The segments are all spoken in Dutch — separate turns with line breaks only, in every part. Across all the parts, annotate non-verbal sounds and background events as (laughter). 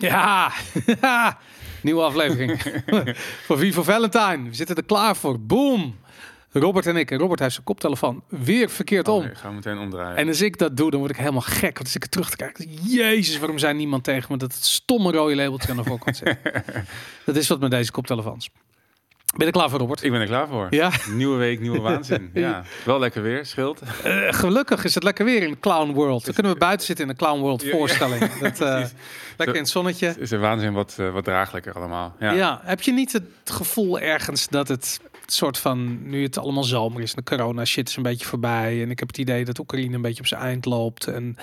Ja, (laughs) nieuwe aflevering (laughs) voor Vivo Valentine. We zitten er klaar voor. Boom! Robert en ik. En Robert heeft zijn koptelefoon weer verkeerd
Oh,
om.
nee, gaan we meteen omdraaien.
En als ik dat doe, dan word ik helemaal gek. Want als ik er terug te kijken, jezus, waarom zijn niemand tegen me dat het stomme rode labeltje aan de voorkant zit. (laughs) dat is wat met deze koptelefoons. Ben je er klaar voor, Robert?
Ik ben er klaar voor.
Ja,
Nieuwe week, nieuwe (laughs) waanzin. Ja, wel lekker weer, scheelt.
eh, gelukkig is het lekker weer in Clown World. Dan kunnen we buiten zitten in de Clown World
Ja, ja.
voorstelling. (laughs) Dat, eh, lekker in het zonnetje.
Is een waanzin wat, eh, wat draaglijker allemaal. Ja.
Ja. heb je niet het gevoel ergens dat het soort van nu het allemaal zomer is, de corona shit is een beetje voorbij en ik heb het idee dat Oekraïne een beetje op zijn eind loopt en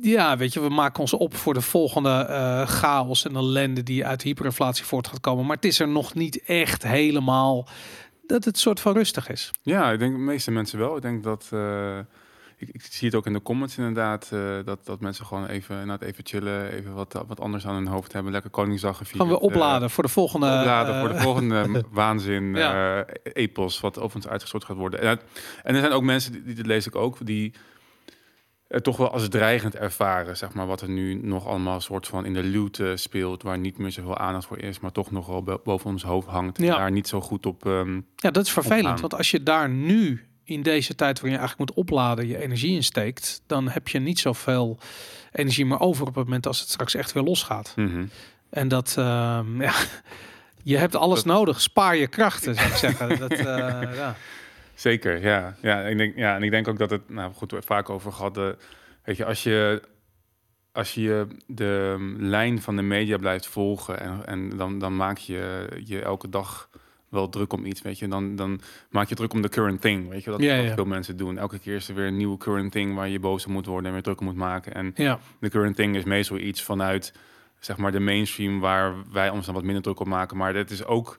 ja, weet je, we maken ons op voor de volgende eh, chaos en ellende die uit hyperinflatie voort gaat komen, maar het is er nog niet echt helemaal dat het soort van rustig is.
Ja, ik denk de meeste mensen wel. Ik denk dat. eh, ik, ik zie het ook in de comments inderdaad. eh, dat, dat mensen gewoon even, inderdaad even chillen. Even wat, wat anders aan hun hoofd hebben. Lekker Koningsdag gevierd.
Gaan we opladen voor de volgende
opladen voor de volgende (laughs) waanzin.
Ja.
epos. Wat overigens uitgestort gaat worden. En, het- en er zijn ook mensen, die, die dat lees ik ook. Die het toch wel als dreigend ervaren. Zeg maar wat er nu nog allemaal soort van in de luwte speelt. Waar niet meer zoveel aandacht voor is. Maar toch nog wel bo- boven ons hoofd hangt.
Ja.
En daar niet zo goed op. ehm,
Ja, dat is vervelend. Want als je daar nu in deze tijd waarin je eigenlijk moet opladen je energie insteekt, dan heb je niet zoveel energie meer over op het moment als het straks echt weer losgaat.
mhm.
En dat, ehm, (laughs) ja, je hebt alles
Dat-
nodig. Spaar je krachten, zou ik zeggen. Dat, eh, (laughs) ja.
Zeker, ja. ja, ik denk, ja. En ik denk ook dat het, nou goed, we het vaak over gehad. De, weet je, als je, als je de um, lijn van de media blijft volgen en, en dan, dan maak je je elke dag wel druk om iets, weet je. Dan, dan maak je druk om de current thing, weet je. Dat
Ja, ja.
veel mensen doen. Elke keer is er weer een nieuwe current thing waar je boos op moet worden en weer druk om moet maken. En
ja,
de current thing is meestal iets vanuit zeg maar de mainstream waar wij ons dan wat minder druk op maken. Maar dit is ook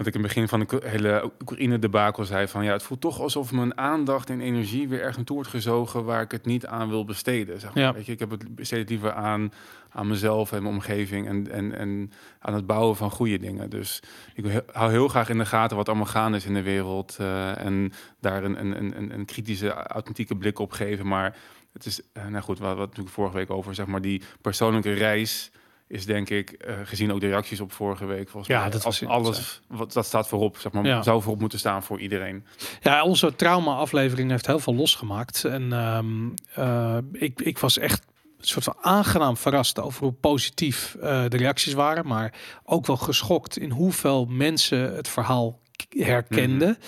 wat ik in het begin van de hele Oekraïne debakel zei van ja, het voelt toch alsof mijn aandacht en energie weer ergens naartoe wordt gezogen waar ik het niet aan wil besteden. Zeg maar.
Ja.
Weet je, ik heb het besteed liever aan aan mezelf en mijn omgeving en, en, en aan het bouwen van goede dingen. Dus ik hou heel graag in de gaten wat allemaal gaande is in de wereld eh, en daar een, een, een- een, een kritische, authentieke blik op geven. Maar het is, eh, nou goed, wat, wat natuurlijk vorige week over, zeg maar, die persoonlijke reis is denk ik, eh, gezien ook de reacties op vorige week, volgens
Ja,
mij,
dat was
alles, wat, dat staat voorop, zeg maar,
Ja.
zou voorop moeten staan voor iedereen.
ja, onze trauma-aflevering heeft heel veel losgemaakt. En ehm, eh, ik, ik was echt een soort van aangenaam verrast over hoe positief eh, de reacties waren. Maar ook wel geschokt in hoeveel mensen het verhaal herkenden.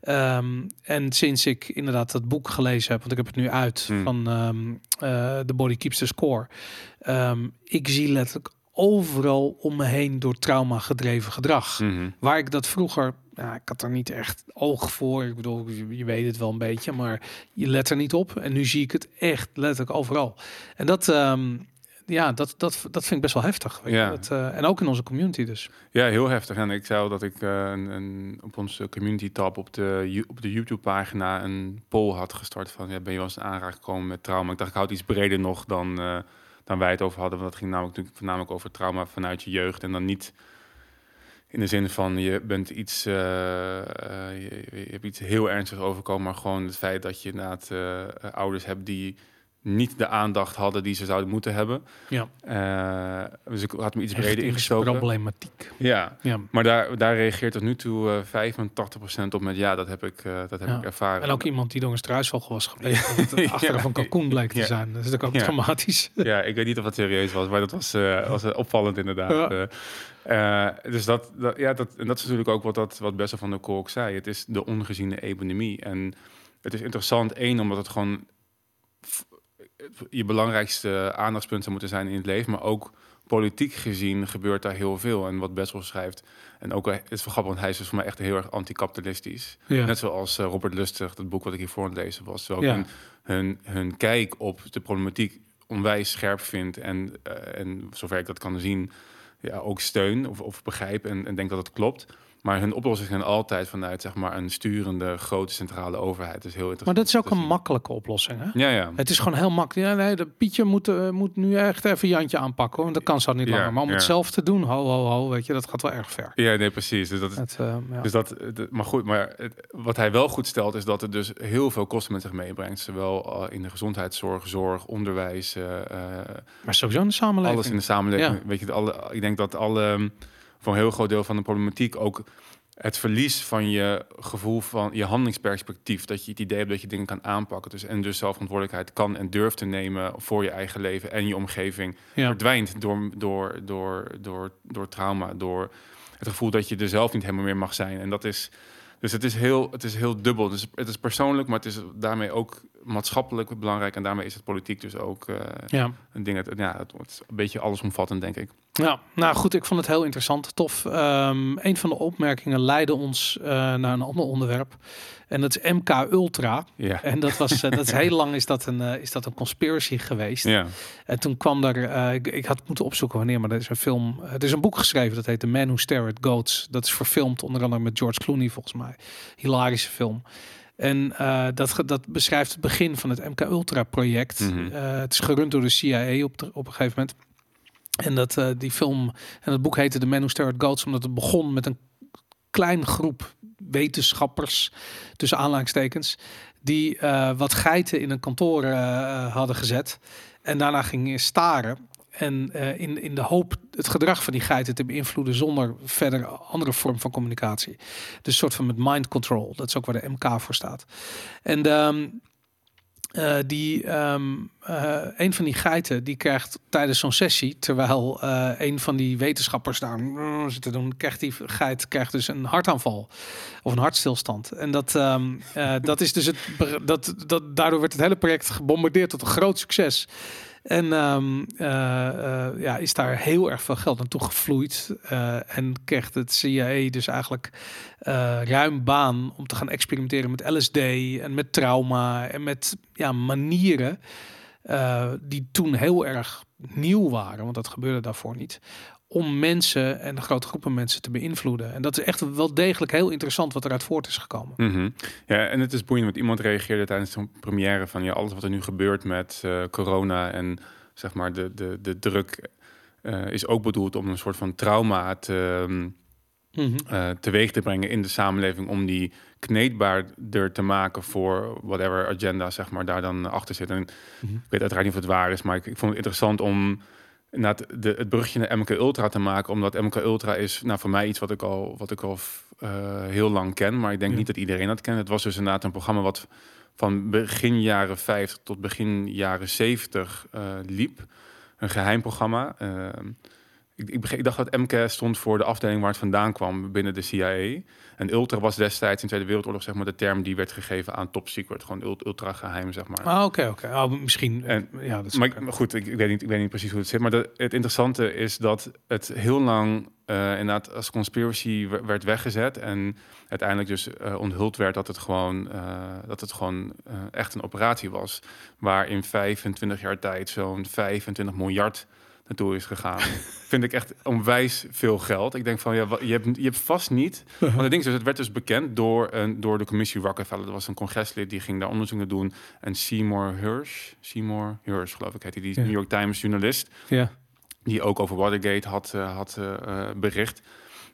Ehm, en sinds ik inderdaad dat boek gelezen heb, want ik heb het nu uit
Hmm.
van eh, The Body Keeps the Score. Ehm, ik zie letterlijk overal om me heen door trauma gedreven gedrag.
Mhm.
Waar ik dat vroeger, ja, ik had er niet echt oog voor. Ik bedoel, je, je weet het wel een beetje, maar je let er niet op. En nu zie ik het echt letterlijk overal. En dat, ja, dat, dat, dat vind ik best wel heftig. Weet je.
Ja.
Dat, eh, en ook in onze community dus.
Ja, heel heftig. En ik zei al dat ik eh, een, een, op onze community tab op de, op de YouTube pagina een poll had gestart van ja, ben je wel eens aanraking gekomen met trauma? Ik dacht ik houd iets breder nog dan, eh, dan wij het over hadden. Want dat ging namelijk natuurlijk voornamelijk over trauma vanuit je jeugd en dan niet in de zin van je bent iets, je, je hebt iets heel ernstigs overkomen, maar gewoon het feit dat je inderdaad ouders hebt die niet de aandacht hadden die ze zouden moeten hebben.
Ja.
Eh, dus ik had me iets breder ingestoken.
problematiek.
Ja,
Ja.
maar daar, daar reageert tot nu toe eh 85% op met ja, dat heb ik, eh, dat heb
Ja.
ik ervaren.
En ook iemand die door een struisvogel was gebleven. (laughs) Dat het
Ja.
van kalkoen bleek te zijn. Dat is natuurlijk ook
Ja.
dramatisch. (laughs)
Ja, ik weet niet of het serieus was, maar dat was, eh, was eh, opvallend inderdaad.
Ja.
Eh, eh, dus dat, dat, ja, dat, en dat is natuurlijk ook wat, dat, wat Bessel van der Kolk zei. Het is de ongeziene economie. En het is interessant, één, omdat het gewoon je belangrijkste aandachtspunten moeten zijn in het leven, maar ook politiek gezien gebeurt daar heel veel. En wat Bessel schrijft, en ook, eh, het is wel grappig, want hij is dus voor mij echt heel erg anticapitalistisch.
Ja.
Net zoals eh, Robert Lustig, dat boek wat ik hier voor aan het lezen was. Terwijl
Ja.
hun, hun, hun kijk op de problematiek onwijs scherp vind. En, eh, en zover ik dat kan zien, ja, ook steun of, of begrijp en, en denk dat het klopt. Maar hun oplossingen zijn altijd vanuit zeg maar, een sturende grote centrale overheid. Dat is heel
Maar
interessant.
dat is ook een makkelijke oplossing. Hè?
Ja, ja.
Het is gewoon heel makkelijk. Ja, nee, de Pietje moet, eh, moet nu echt even Jantje aanpakken. Hoor. Want dat kan zo niet
Ja,
langer. Maar om het zelf te doen, ho, ho, ho, weet je, dat gaat wel erg ver.
Ja, nee, precies. Dus dat
Het, eh, ja.
Dus dat, eh, maar goed, maar het- wat hij wel goed stelt is dat het dus heel veel kosten met zich meebrengt. Zowel eh, in de gezondheidszorg, zorg, onderwijs,
maar sowieso in de samenleving.
alles in de samenleving. Weet je, alle, ik denk dat alle, voor een heel groot deel van de problematiek ook het verlies van je gevoel van je handelingsperspectief. Dat je het idee hebt dat je dingen kan aanpakken. Dus, en dus zelfverantwoordelijkheid kan en durft te nemen voor je eigen leven en je omgeving.
Ja.
verdwijnt door, door, door, door, door trauma, door het gevoel dat je er zelf niet helemaal meer mag zijn. En dat is, dus het is heel, het is heel dubbel. Dus het is persoonlijk, maar het is daarmee ook maatschappelijk belangrijk. En daarmee is het politiek dus ook eh,
Ja.
een ding. Het, ja, het wordt een beetje allesomvattend, denk ik.
ja, nou goed, ik vond het heel interessant, tof. Ehm, een van de opmerkingen leidde ons eh, naar een ander onderwerp. En dat is MK Ultra.
Ja.
En dat was, eh, dat is (laughs) heel lang is dat een, is dat een conspiracy geweest.
Ja.
En toen kwam eh, ik, ik had moeten opzoeken wanneer, maar er is een film, er is een boek geschreven dat heet The Man Who Stare at Goats. Dat is verfilmd onder andere met George Clooney volgens mij. Hilarische film. En eh, dat, dat beschrijft het begin van het MK Ultra project.
Mhm.
Eh, het is gerund door de CIA op, de, op een gegeven moment. En dat eh, die film en het boek heette The Man Who Stare at Goats omdat het begon met een klein groep wetenschappers tussen aanhalingstekens die wat geiten in een kantoor hadden gezet en daarna gingen staren en eh, in, in de hoop het gedrag van die geiten te beïnvloeden zonder verder andere vorm van communicatie. Dus soort van met mind control. Dat is ook waar de MK voor staat. En ehm, eh, die, ehm, eh, een van die geiten die krijgt tijdens zo'n sessie, terwijl een van die wetenschappers daar mm, zit te doen, krijgt die geit krijgt dus een hartaanval of een hartstilstand. En dat, ehm, eh, dat is dus het, dat, dat, daardoor werd het hele project gebombardeerd tot een groot succes. En ehm, eh, eh, ja, is daar heel erg veel geld naartoe gevloeid. Eh, en kreeg het CIA dus eigenlijk ruim baan om te gaan experimenteren met LSD en met trauma en met ja, manieren die toen heel erg nieuw waren, want dat gebeurde daarvoor niet, om mensen en grote groepen mensen te beïnvloeden. En dat is echt wel degelijk heel interessant wat eruit voort is gekomen.
Mhm. Ja, en het is boeiend, want iemand reageerde tijdens zo'n première van ja, alles wat er nu gebeurt met eh, corona en zeg maar de, de, de druk eh, is ook bedoeld om een soort van trauma te, eh, teweeg te brengen in de samenleving om die kneedbaarder te maken voor whatever agenda zeg maar daar dan achter zit. En
Mhm.
ik weet uiteraard niet of het waar is, maar ik, ik vond het interessant om inderdaad de, het brugje naar MK Ultra te maken, omdat MK Ultra is nou voor mij iets wat ik al wat ik al eh, heel lang ken, maar ik denk
Ja.
niet dat iedereen dat kent. Het was dus inderdaad een programma wat van begin jaren 50 tot begin jaren 70 eh, liep. Een geheim programma. Eh, ik, ik, dacht dat MK stond voor de afdeling waar het vandaan kwam binnen de CIA. En ultra was destijds in de Tweede Wereldoorlog zeg maar de term die werd gegeven aan top secret, gewoon ult- ultra geheim zeg maar.
Ah, oké, oké. Oh, misschien.
En-
ja, dat is
Maar, maar goed, ik, ik, weet niet, ik weet niet precies hoe het zit. Maar de, het interessante is dat het heel lang eh inderdaad als conspiracy we- werd weggezet. En uiteindelijk dus eh, onthuld werd dat het gewoon, eh, dat het gewoon eh, echt een operatie was. Waar in 25 jaar tijd zo'n 25 miljard naartoe is gegaan. (laughs) Vind ik echt onwijs veel geld. Ik denk van, ja, je hebt, je hebt vast niet... (laughs) Want het ding is, dus, het werd dus bekend door, een, door de commissie Rockefeller. Dat was een congreslid, die ging daar onderzoek naar doen. En Seymour Hirsch, Seymour Hirsch geloof ik, heet hij, die
Ja.
New York Times journalist
Ja.
die ook over Watergate had, eh, had eh, bericht.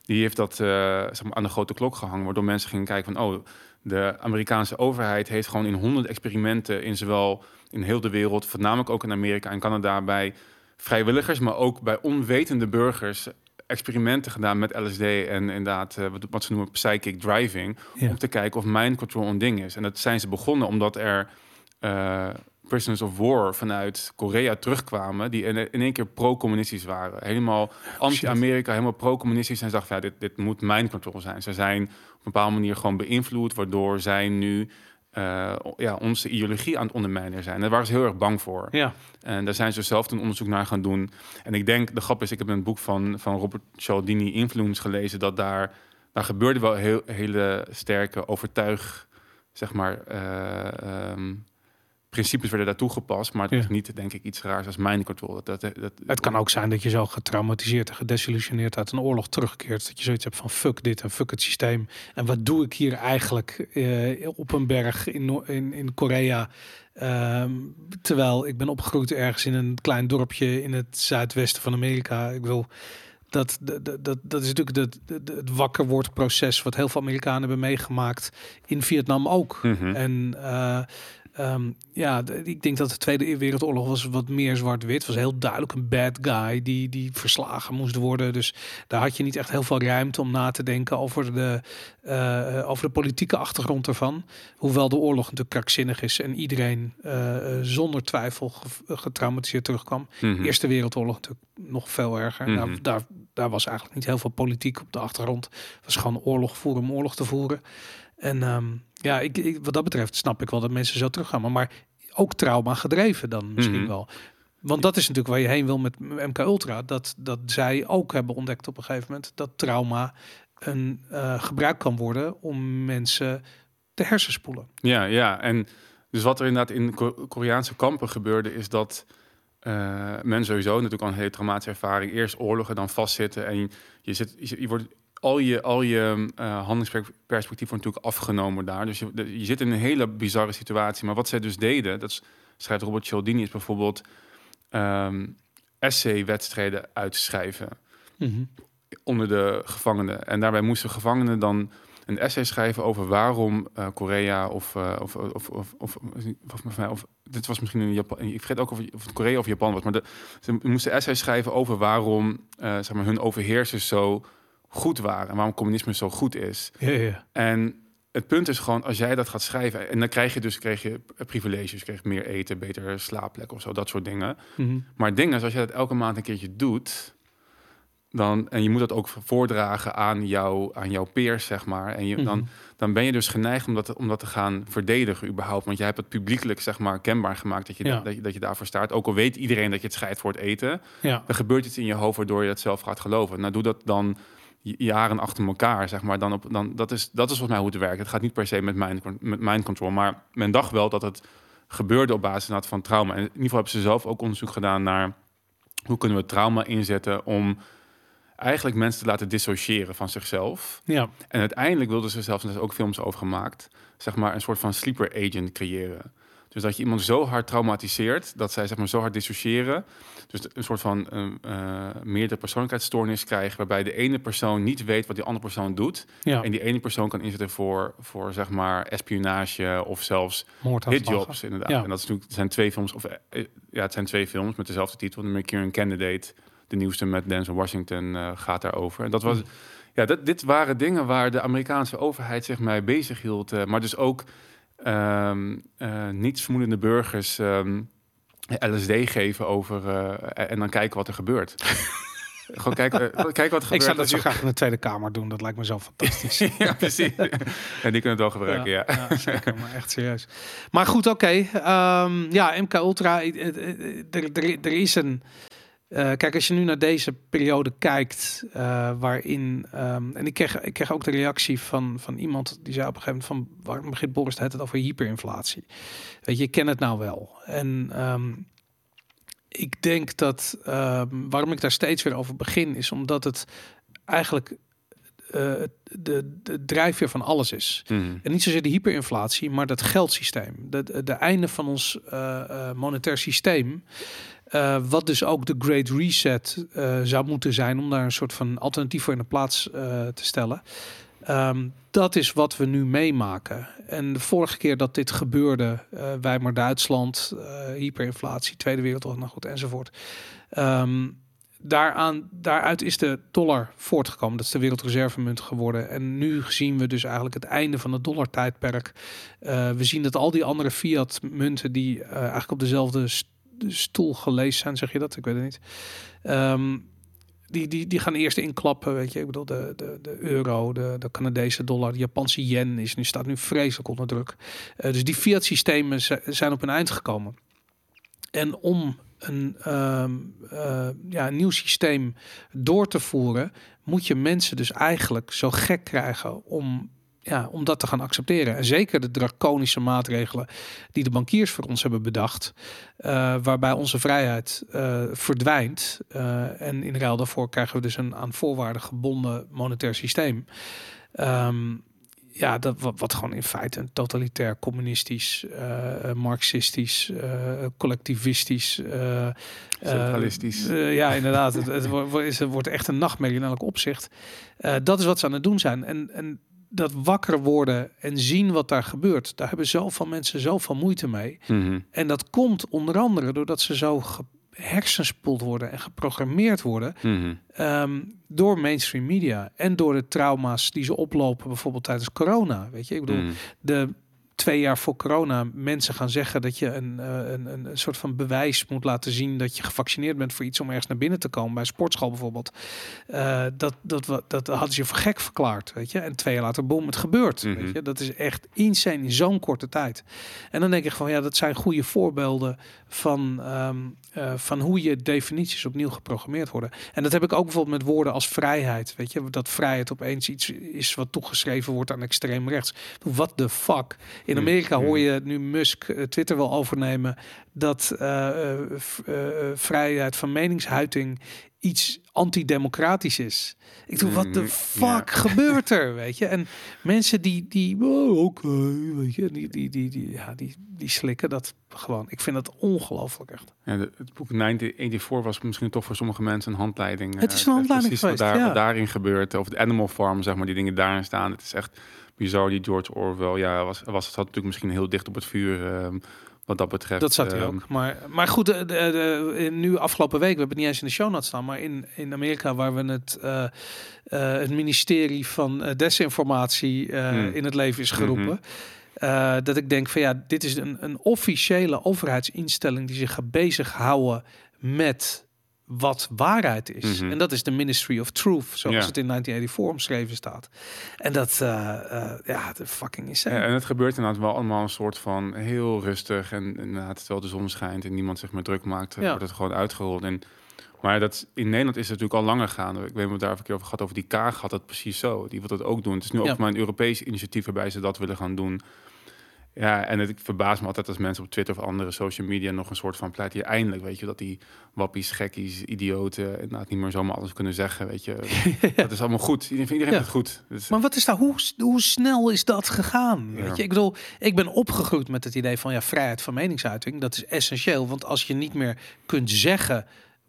Die heeft dat eh, zeg maar aan de grote klok gehangen, waardoor mensen gingen kijken van, oh, de Amerikaanse overheid heeft gewoon in honderd experimenten in zowel in heel de wereld, voornamelijk ook in Amerika en Canada, bij vrijwilligers, maar ook bij onwetende burgers experimenten gedaan met LSD en inderdaad eh, wat, ze noemen psychic driving,
Ja.
om te kijken of mind control een ding is. En dat zijn ze begonnen omdat er eh, prisoners of war vanuit Korea terugkwamen, die in, in één keer pro-communistisch waren. Helemaal anti-Amerika, helemaal pro-communistisch. En ze dachten, ja, dit, dit moet mind control zijn. Ze zijn op een bepaalde manier gewoon beïnvloed, waardoor zij nu eh, ja, onze ideologie aan het ondermijnen zijn. Daar waren ze heel erg bang voor.
Ja.
En daar zijn ze zelf toen onderzoek naar gaan doen. En ik denk, de grap is, ik heb een boek van, van Robert Cialdini, Influence, gelezen, dat daar, daar gebeurde wel heel, hele sterke overtuig, zeg maar, eh, ehm, principes werden daar toegepast, maar het
Ja.
is niet, denk ik, iets raars als mind control. Dat, dat, dat,
Het kan ook zijn dat je zo getraumatiseerd en gedesillusioneerd uit een oorlog terugkeert. Dat je zoiets hebt van fuck dit en fuck het systeem. En wat doe ik hier eigenlijk eh, op een berg in, in, in Korea? Ehm, terwijl ik ben opgegroeid ergens in een klein dorpje in het zuidwesten van Amerika. Ik wil dat, dat, dat, dat is natuurlijk het, het, het wakker wordt proces wat heel veel Amerikanen hebben meegemaakt in Vietnam ook.
Mhm.
En eh, ehm, ja, ik denk dat de Tweede Wereldoorlog was wat meer zwart-wit. Was heel duidelijk een bad guy die, die verslagen moest worden. Dus daar had je niet echt heel veel ruimte om na te denken over de, eh, over de politieke achtergrond ervan. Hoewel de oorlog natuurlijk krankzinnig is en iedereen eh, eh, zonder twijfel ge- getraumatiseerd terugkwam.
Mhm.
Eerste Wereldoorlog natuurlijk nog veel erger.
Mhm.
daar, daar, daar was eigenlijk niet heel veel politiek op de achtergrond. Het was gewoon oorlog voeren om oorlog te voeren. En ehm, ja, ik, ik, wat dat betreft snap ik wel dat mensen zo teruggaan. Maar, maar ook trauma gedreven dan misschien
Mhm.
wel. Want dat is natuurlijk waar je heen wil met MK Ultra. Dat, dat zij ook hebben ontdekt op een gegeven moment dat trauma een eh, gebruik kan worden om mensen te hersenspoelen.
Ja, ja. En dus wat er inderdaad in Ko- Koreaanse kampen gebeurde, is dat eh men sowieso natuurlijk al een hele traumatische ervaring, eerst oorlogen, dan vastzitten en je, je zit, je, zit- je wordt al je, al je eh handelingsperspectief wordt natuurlijk afgenomen daar. Dus je, de- je zit in een hele bizarre situatie. Maar wat zij dus deden, dat is- schrijft Robert Cialdini, is bijvoorbeeld ehm essay-wedstrijden uitschrijven onder de gevangenen. En daarbij moesten gevangenen dan een essay schrijven over waarom eh, Korea of, eh, of, of, of, of, of, of, of- dit was misschien in Japan, ik vergeet ook of, of het Korea of Japan was, maar de, ze moesten essay schrijven over waarom eh, zeg maar, hun overheersers zo goed waren en waarom communisme zo goed is.
Ja, ja.
En het punt is gewoon, als jij dat gaat schrijven, en dan krijg je dus krijg je privileges, meer eten, betere slaapplek of zo, dat soort dingen.
Mhm.
Maar het ding is, als je dat elke maand een keertje doet, dan, en je moet dat ook voordragen aan, jou, aan jouw peers, zeg maar. En je, dan,
Mhm.
dan ben je dus geneigd om dat, om dat te gaan verdedigen überhaupt. Want jij hebt het publiekelijk, zeg maar, kenbaar gemaakt dat je,
Ja.
dat, je, dat je daarvoor staat. Ook al weet iedereen dat je het schrijft voor het eten.
ja.
Er gebeurt iets in je hoofd waardoor je het zelf gaat geloven. Nou, doe dat dan jaren achter elkaar, zeg maar. Dan op, dan, dat, is, dat is volgens mij hoe het werkt. Het gaat niet per se met mind, con- met mind control. Maar men dacht wel dat het gebeurde op basis van trauma. En in ieder geval hebben ze zelf ook onderzoek gedaan naar... hoe kunnen we trauma inzetten om eigenlijk mensen te laten dissociëren van zichzelf.
ja.
En uiteindelijk wilden ze zelfs, en zijn ook films over gemaakt... zeg maar een soort van sleeper agent creëren. Dus dat je iemand zo hard traumatiseert... dat zij zeg maar zo hard dissociëren... dus een soort van eh, meerdere persoonlijkheidsstoornis krijgen... waarbij de ene persoon niet weet wat die andere persoon doet...
ja.
en die ene persoon kan inzetten voor, voor zeg maar espionage... of zelfs hitjobs, inderdaad.
Ja.
En dat is natuurlijk, zijn twee films, of eh, ja, het zijn twee films met dezelfde titel. De Mercurian Candidate, de nieuwste met Denzel Washington, eh, gaat daarover. En dat was, ja, dat, dit waren dingen waar de Amerikaanse overheid zich mee bezig hield. maar dus ook eh, nietsvermoedende burgers ehm, LSD geven over eh, en dan kijken wat er gebeurt. (laughs) Gewoon kijken, eh, kijken wat er gebeurt.
Ik zou dat
als
zo graag in de Tweede Kamer doen. Dat lijkt me zo fantastisch. (laughs)
ja, precies. En die kunnen het wel gebruiken, ja.
ja, zeker, maar echt serieus. Maar goed, oké. Ehm, ja, MK Ultra. er is een. Eh, kijk, als je nu naar deze periode kijkt, eh, waarin. ehm, en ik kreeg, ik kreeg ook de reactie van, van iemand die zei op een gegeven moment: van waarom begint Boris het over hyperinflatie? Weet je, ik ken het nou wel. En ehm, ik denk dat ehm, waarom ik daar steeds weer over begin, is omdat het eigenlijk eh, de, de drijfveer van alles is.
Mhm.
En niet zozeer de hyperinflatie, maar dat geldsysteem. De, de einde van ons eh, monetair systeem. Eh, wat dus ook de Great Reset eh, zou moeten zijn om daar een soort van alternatief voor in de plaats eh, te stellen. Ehm, dat is wat we nu meemaken. En de vorige keer dat dit gebeurde, eh Weimar Duitsland, hyperinflatie, Tweede Wereldoorlog, nou goed, enzovoort. Ehm, daaraan, daaruit is de dollar voortgekomen. Dat is de wereldreservemunt geworden. En nu zien we dus eigenlijk het einde van het dollartijdperk. Eh we zien dat al die andere fiat-munten die eh, eigenlijk op dezelfde stoel gelezen zijn, zeg je dat? Ik weet het niet. Ehm, die, die, die gaan eerst inklappen, weet je. Ik bedoel, de, de, de euro, de, de Canadese dollar, de Japanse yen is nu, staat nu vreselijk onder druk. Eh, dus die fiat-systemen zi- zijn op een eind gekomen. En om een, ehm, eh, ja, een nieuw systeem door te voeren, moet je mensen dus eigenlijk zo gek krijgen om ja, om dat te gaan accepteren. En zeker de draconische maatregelen die de bankiers voor ons hebben bedacht, uh, waarbij onze vrijheid uh, verdwijnt. Uh, en in ruil daarvoor krijgen we dus een aan voorwaarden gebonden monetair systeem. Um, ja, dat wat, wat gewoon in feite een totalitair, communistisch, uh, marxistisch, uh, collectivistisch, uh,
centralistisch.
ja, inderdaad. het, het, wordt, het wordt echt een nachtmerrie in elk opzicht. dat is wat ze aan het doen zijn. En, en dat wakker worden en zien wat daar gebeurt, daar hebben zoveel mensen zoveel moeite mee.
Mm -hmm.
En dat komt onder andere doordat ze zo hersenspoeld worden en geprogrammeerd worden
mm -hmm.
um, door mainstream media en door de trauma's die ze oplopen, bijvoorbeeld tijdens corona. Weet je, ik bedoel,
Mm.
de twee jaar voor corona mensen gaan zeggen dat je een, uh, een, een soort van bewijs moet laten zien dat je gevaccineerd bent voor iets om ergens naar binnen te komen, bij sportschool bijvoorbeeld. Uh, dat, dat, dat, dat hadden ze voor gek verklaard, weet je. En twee jaar later, boom, het gebeurt.
Mhm.
Weet je? Dat is echt insane in zo'n korte tijd. En dan denk ik van ja, dat zijn goede voorbeelden van, um, uh, van hoe je definities opnieuw geprogrammeerd worden. En dat heb ik ook bijvoorbeeld met woorden als vrijheid. Weet je, dat vrijheid opeens iets is wat toegeschreven wordt aan extreem rechts. What the fuck? In Amerika hoor je nu Musk uh, Twitter wel overnemen dat uh, vrijheid van meningsuiting iets antidemocratisch is. Ik doe, wat de fuck ja. gebeurt er, weet je? En mensen die, die oh, oké, okay, weet je, die, die, die, die, ja, die, die slikken dat gewoon. Ik vind dat ongelooflijk echt.
Ja, de, het boek 1984 was misschien toch voor sommige mensen een handleiding.
Het is een handleiding
precies
geweest,
wat, daar,
ja.
wat daarin gebeurt. Of de Animal Farm, zeg maar, die dingen daarin staan. Het is echt bizar, die George Orwell. Ja, was, was het natuurlijk misschien heel dicht op het vuur... Um, wat dat betreft.
Dat zat hij
um,
ook. Maar, maar goed, de, de, de, nu afgelopen week, we hebben het niet eens in de show notes staan, maar in, in Amerika, waar we het, uh, uh, het ministerie van uh, desinformatie
Hmm.
in het leven is geroepen.
Mhm.
Uh, dat ik denk van ja, dit is een, een officiële overheidsinstelling die zich gaat bezighouden met wat waarheid is.
Mhm.
Mm -hmm. En dat is de Ministry of Truth, zoals
Ja.
het in 1984 omschreven staat. En dat, uh, uh, ja, de fucking is.
Ja, en het gebeurt inderdaad wel allemaal een soort van heel rustig. En inderdaad, terwijl de zon schijnt en niemand zich meer druk maakt,
Ja.
wordt het gewoon uitgerold. En, maar dat, in Nederland is het natuurlijk al langer gaande. Ik weet niet of daar een keer over gehad. Over die Kaag had dat precies zo. Die wil dat ook doen. Het is nu ook maar een Europees initiatief waarbij ze dat willen gaan doen. Ja, en het verbaast me altijd als mensen op Twitter of andere social media nog een soort van pleit hier eindelijk, weet je, dat die wappies, gekkies, idioten inderdaad niet meer zomaar alles kunnen zeggen, weet je. (laughs) Dat is allemaal goed. Iedereen, iedereen
Ja.
vindt het goed. Dus,
Maar wat is daar, hoe, hoe snel is dat gegaan?
Ja.
Weet je? Ik bedoel, ik ben opgegroeid met het idee van ja, vrijheid van meningsuiting. Dat is essentieel, want als je niet meer kunt zeggen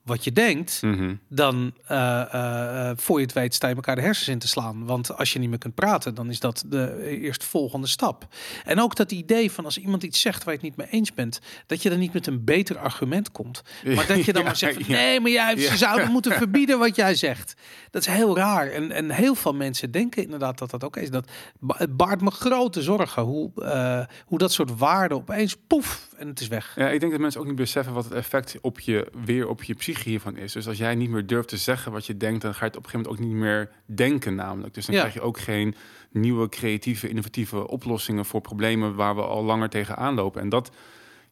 wat je denkt,
mhm.
dan uh, uh, voor je het weet sta je elkaar de hersens in te slaan. Want als je niet meer kunt praten, dan is dat de eerstvolgende stap. En ook dat idee van als iemand iets zegt waar je het niet mee eens bent, dat je dan niet met een beter argument komt. Maar dat je dan (laughs)
Ja,
maar zegt van,
ja.
nee, maar jij, ze
Ja.
zouden (laughs) moeten verbieden wat jij zegt. Dat is heel raar. En, en heel veel mensen denken inderdaad dat dat ook is. Dat het baart me grote zorgen hoe, uh, hoe dat soort waarden opeens poef en het is weg.
Ja, ik denk dat mensen ook niet beseffen wat het effect op je weer op je psyche hiervan is. Dus als jij niet meer durft te zeggen wat je denkt, dan ga je het op een gegeven moment ook niet meer denken, namelijk. Dus dan
Ja.
krijg je ook geen nieuwe, creatieve, innovatieve oplossingen voor problemen waar we al langer tegenaan lopen. En dat,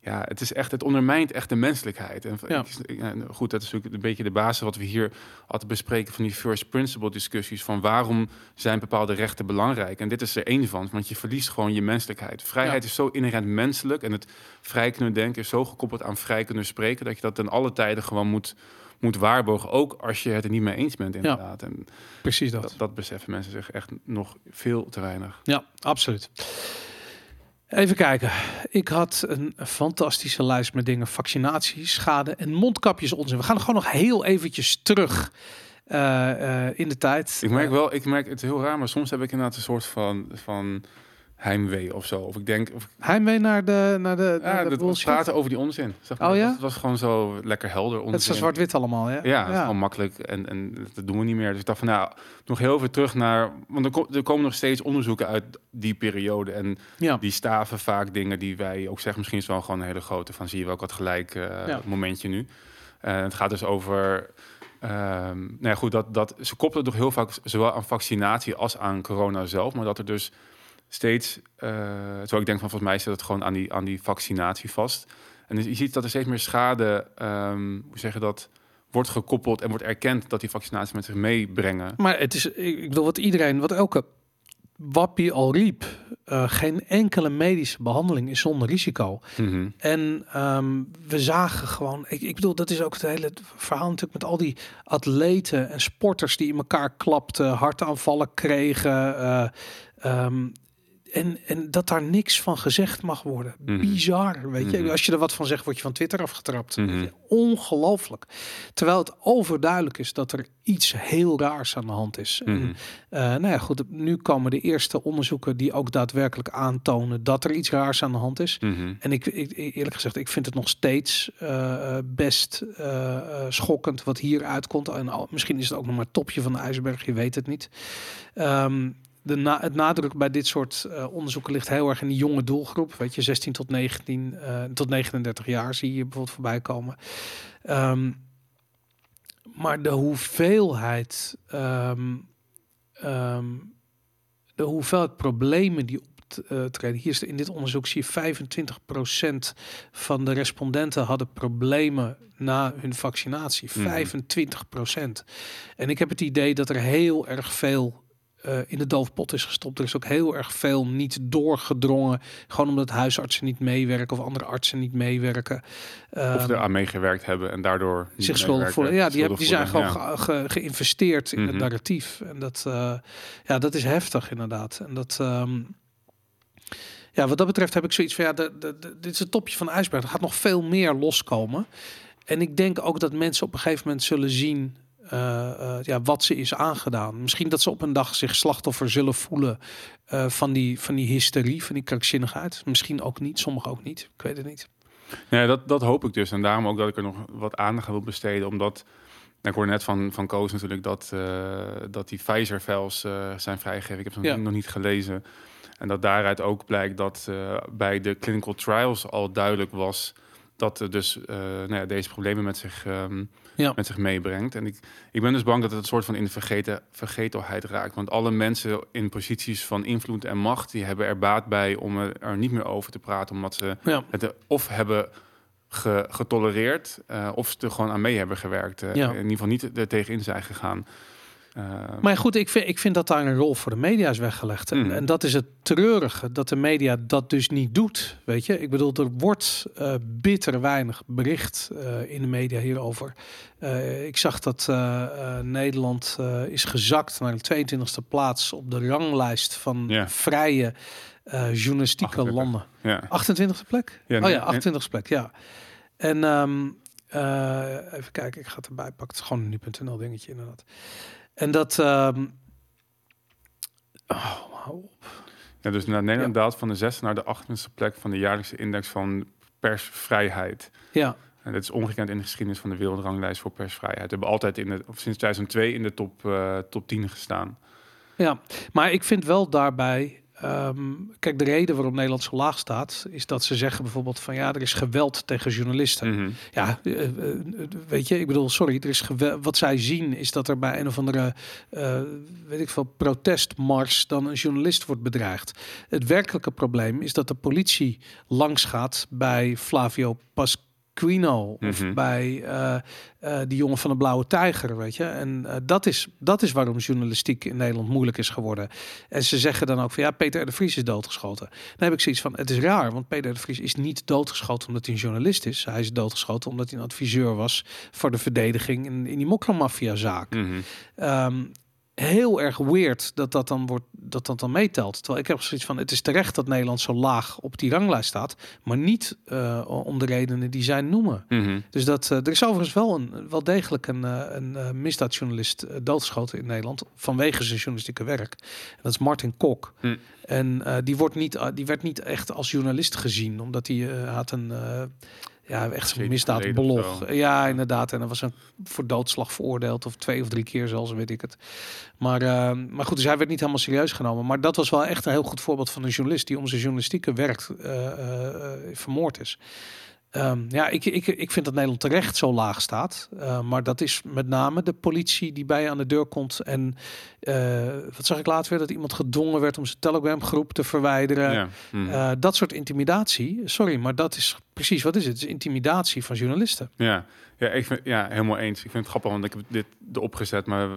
ja, het is echt, het ondermijnt echt de menselijkheid. En
Ja.
ja, goed, dat is natuurlijk een beetje de basis wat we hier altijd bespreken van die first principle discussies van waarom zijn bepaalde rechten belangrijk. En dit is er één van, want je verliest gewoon je menselijkheid. Vrijheid is zo inherent menselijk en het vrij kunnen denken is zo gekoppeld aan vrij kunnen spreken dat je dat ten alle tijden gewoon moet, moet waarborgen. Ook als je het er niet mee eens bent, inderdaad. En
Precies dat.
dat, dat beseffen mensen zich echt nog veel te weinig.
Ja, absoluut. Even kijken. Ik had een fantastische lijst met dingen. Vaccinaties, schade en mondkapjes onzin. We gaan gewoon nog heel eventjes terug uh, uh, in de tijd.
Ik merk wel, ik merk het heel raar, maar soms heb ik inderdaad een soort van, van heimwee of zo. Of ik denk... Of,
Heimwee naar de, naar de,
ja,
naar de
dat praten over die onzin. Zeg maar.
Oh ja?
Het was gewoon zo lekker helder onzin.
Het is zo zwart-wit allemaal, ja?
Ja, is gewoon makkelijk en, en dat doen we niet meer. Dus ik dacht van, nou, nog heel veel terug naar... Want er, ko- er komen nog steeds onderzoeken uit die periode. En
ja.
die staven vaak dingen die wij ook zeggen... misschien is wel gewoon een hele grote van... zie je wel, ik had gelijk uh,
Ja.
momentje nu. Uh, het gaat dus over... Um, nou ja, goed, dat, dat, ze koppelen toch heel vaak zowel aan vaccinatie als aan corona zelf. Maar dat er dus steeds... Uh, terwijl ik denk van, volgens mij zit het gewoon aan die, aan die vaccinatie vast. En dus je ziet dat er steeds meer schade... Um, hoe zeg je dat wordt gekoppeld en wordt erkend dat die vaccinaties met zich meebrengen.
Maar het is, ik bedoel, wat iedereen, wat elke Wappie al riep, eh, geen enkele medische behandeling is zonder risico.
Mhm.
En ehm, we zagen gewoon, ik, ik bedoel, dat is ook het hele verhaal natuurlijk met al die atleten en sporters die in elkaar klapten, hartaanvallen kregen. eh, ehm, en, en dat daar niks van gezegd mag worden.
Mhm.
Bizar, weet je.
Mhm.
Als je er wat van zegt, word je van Twitter afgetrapt.
Mhm.
Ongelooflijk. Terwijl het overduidelijk is dat er iets heel raars aan de hand is. En, eh, nou ja, goed. Nu komen de eerste onderzoeken die ook daadwerkelijk aantonen dat er iets raars aan de hand is. En ik, ik eerlijk gezegd, ik vind het nog steeds eh, eh, best schokkend wat hier uitkomt. En al, misschien is het ook nog maar het topje van de ijsberg, je weet het niet. Ehm, de na, het nadruk bij dit soort eh, onderzoeken ligt heel erg in die jonge doelgroep. Weet je, 16 tot 19 eh, tot 39 jaar zie je bijvoorbeeld voorbij komen. Ehm, maar de hoeveelheid, ehm, ehm, de hoeveelheid problemen die optreden. Hier is in dit onderzoek zie je 25% van de respondenten hadden problemen na hun vaccinatie.
Mhm.
25%. En ik heb het idee dat er heel erg veel eh, in de doofpot is gestopt. Er is ook heel erg veel niet doorgedrongen. Gewoon omdat huisartsen niet meewerken of andere artsen niet meewerken.
Of
Ehm,
er aan meegewerkt hebben en daardoor
zich schuldig voelen. Ja, die, hebben, die zijn gewoon
voelen,
ge- ge- geïnvesteerd in het
Mhm.
narratief. En dat, eh, ja, dat is heftig inderdaad. En dat, ehm, ja, wat dat betreft heb ik zoiets van, ja, de, de, de- dit is het topje van de ijsberg. Er gaat nog veel meer loskomen. En ik denk ook dat mensen op een gegeven moment zullen zien ja, wat ze is aangedaan. Misschien dat ze op een dag zich slachtoffer zullen voelen eh, van, die, van die hysterie, van die krankzinnigheid. Misschien ook niet, sommigen ook niet. Ik weet het niet.
Ja, dat, dat hoop ik dus. En daarom ook dat ik er nog wat aandacht aan wil besteden. Omdat, nou, ik hoorde net van, van Koos natuurlijk dat, eh, dat die Pfizer-files eh, zijn vrijgegeven. Ik heb ze nog,
Ja.
nog niet gelezen. En dat daaruit ook blijkt dat eh, bij de clinical trials al duidelijk was dat er dus eh, nou ja, deze problemen met zich, ehm,
Ja.
met zich meebrengt. En ik, ik ben dus bang dat het een soort van in de vergeten, vergetelheid raakt. Want alle mensen in posities van invloed en macht, die hebben er baat bij om er, er niet meer over te praten, omdat ze
Ja.
het of hebben ge- getolereerd, eh, of ze er gewoon aan mee hebben gewerkt. eh. In ieder geval niet er tegenin zijn gegaan. Eh,
Maar goed, ik vind, ik vind dat daar een rol voor de media is weggelegd. En,
Mm.
en dat is het treurige, dat de media dat dus niet doet. Weet je, ik bedoel, er wordt eh, bitter weinig bericht eh, in de media hierover. Eh, ik zag dat Nederland is gezakt naar de 22e plaats op de ranglijst van vrije journalistieke
28.
landen.
ja.
28e plek?
Ja,
oh ja,
nee.
28e plek, ja. En ehm, eh, even kijken, ik ga het erbij pakken. Het is gewoon een nu.nl dingetje inderdaad. En dat... ehm oh, hou op.
Ja, dus naar Nederland daalt van de zesde naar de 28e plek van de jaarlijkse index van persvrijheid.
Ja,
En dat is ongekend in de geschiedenis van de wereldranglijst voor persvrijheid. We hebben altijd in de, of sinds 2002 in de top, eh, top 10 gestaan.
ja, maar ik vind wel daarbij... ehm, kijk, de reden waarom Nederland zo laag staat... is dat ze zeggen bijvoorbeeld van... ja, er is geweld tegen journalisten.
Mhm.
Ja, eh, eh, weet je, ik bedoel, sorry, er is gewel- wat zij zien is dat er bij een of andere, eh, weet ik veel, protestmars dan een journalist wordt bedreigd. Het werkelijke probleem is dat de politie langs gaat bij Flavio Pasquino of
Mhm.
bij eh, eh, die jongen van de Blauwe Tijger, weet je. En eh, dat, is, dat is waarom journalistiek in Nederland moeilijk is geworden. En ze zeggen dan ook van ja, Peter R. de Vries is doodgeschoten. Dan heb ik zoiets van, het is raar, want Peter R. de Vries is niet doodgeschoten omdat hij een journalist is. Hij is doodgeschoten omdat hij een adviseur was voor de verdediging in, in die mokkermafia-zaak.
Mhm.
Ehm, heel erg weird dat dat dan wordt dat dat dan meetelt. Terwijl ik heb zoiets van: het is terecht dat Nederland zo laag op die ranglijst staat, maar niet eh, om de redenen die zij noemen.
Mhm.
Dus dat eh, er is overigens wel een wel degelijk een, eh, een misdaadjournalist doodgeschoten in Nederland vanwege zijn journalistieke werk. En dat is Martin Kok.
Hm.
En die wordt niet, die werd niet echt als journalist gezien, omdat hij had een ja echt zo'n misdaadblog.
zo.
Ja, inderdaad. En dan was een voor doodslag veroordeeld of twee of drie keer zelfs, weet ik het. Maar, eh, maar goed, dus hij werd niet helemaal serieus genomen. Maar dat was wel echt een heel goed voorbeeld van een journalist die om zijn journalistieke werk eh, eh, vermoord is. Ehm, ja, ik, ik, ik vind dat Nederland terecht zo laag staat. Uh, maar dat is met name de politie die bij je aan de deur komt. En uh, wat zag ik later weer? Dat iemand gedwongen werd om zijn Telegram groep te verwijderen. Ja. Mm. Uh, dat soort intimidatie. Sorry, maar dat is precies wat is het? Het is intimidatie van journalisten.
Ja, ja, ik vind, ja helemaal eens. Ik vind het grappig, want ik heb dit erop gezet. Maar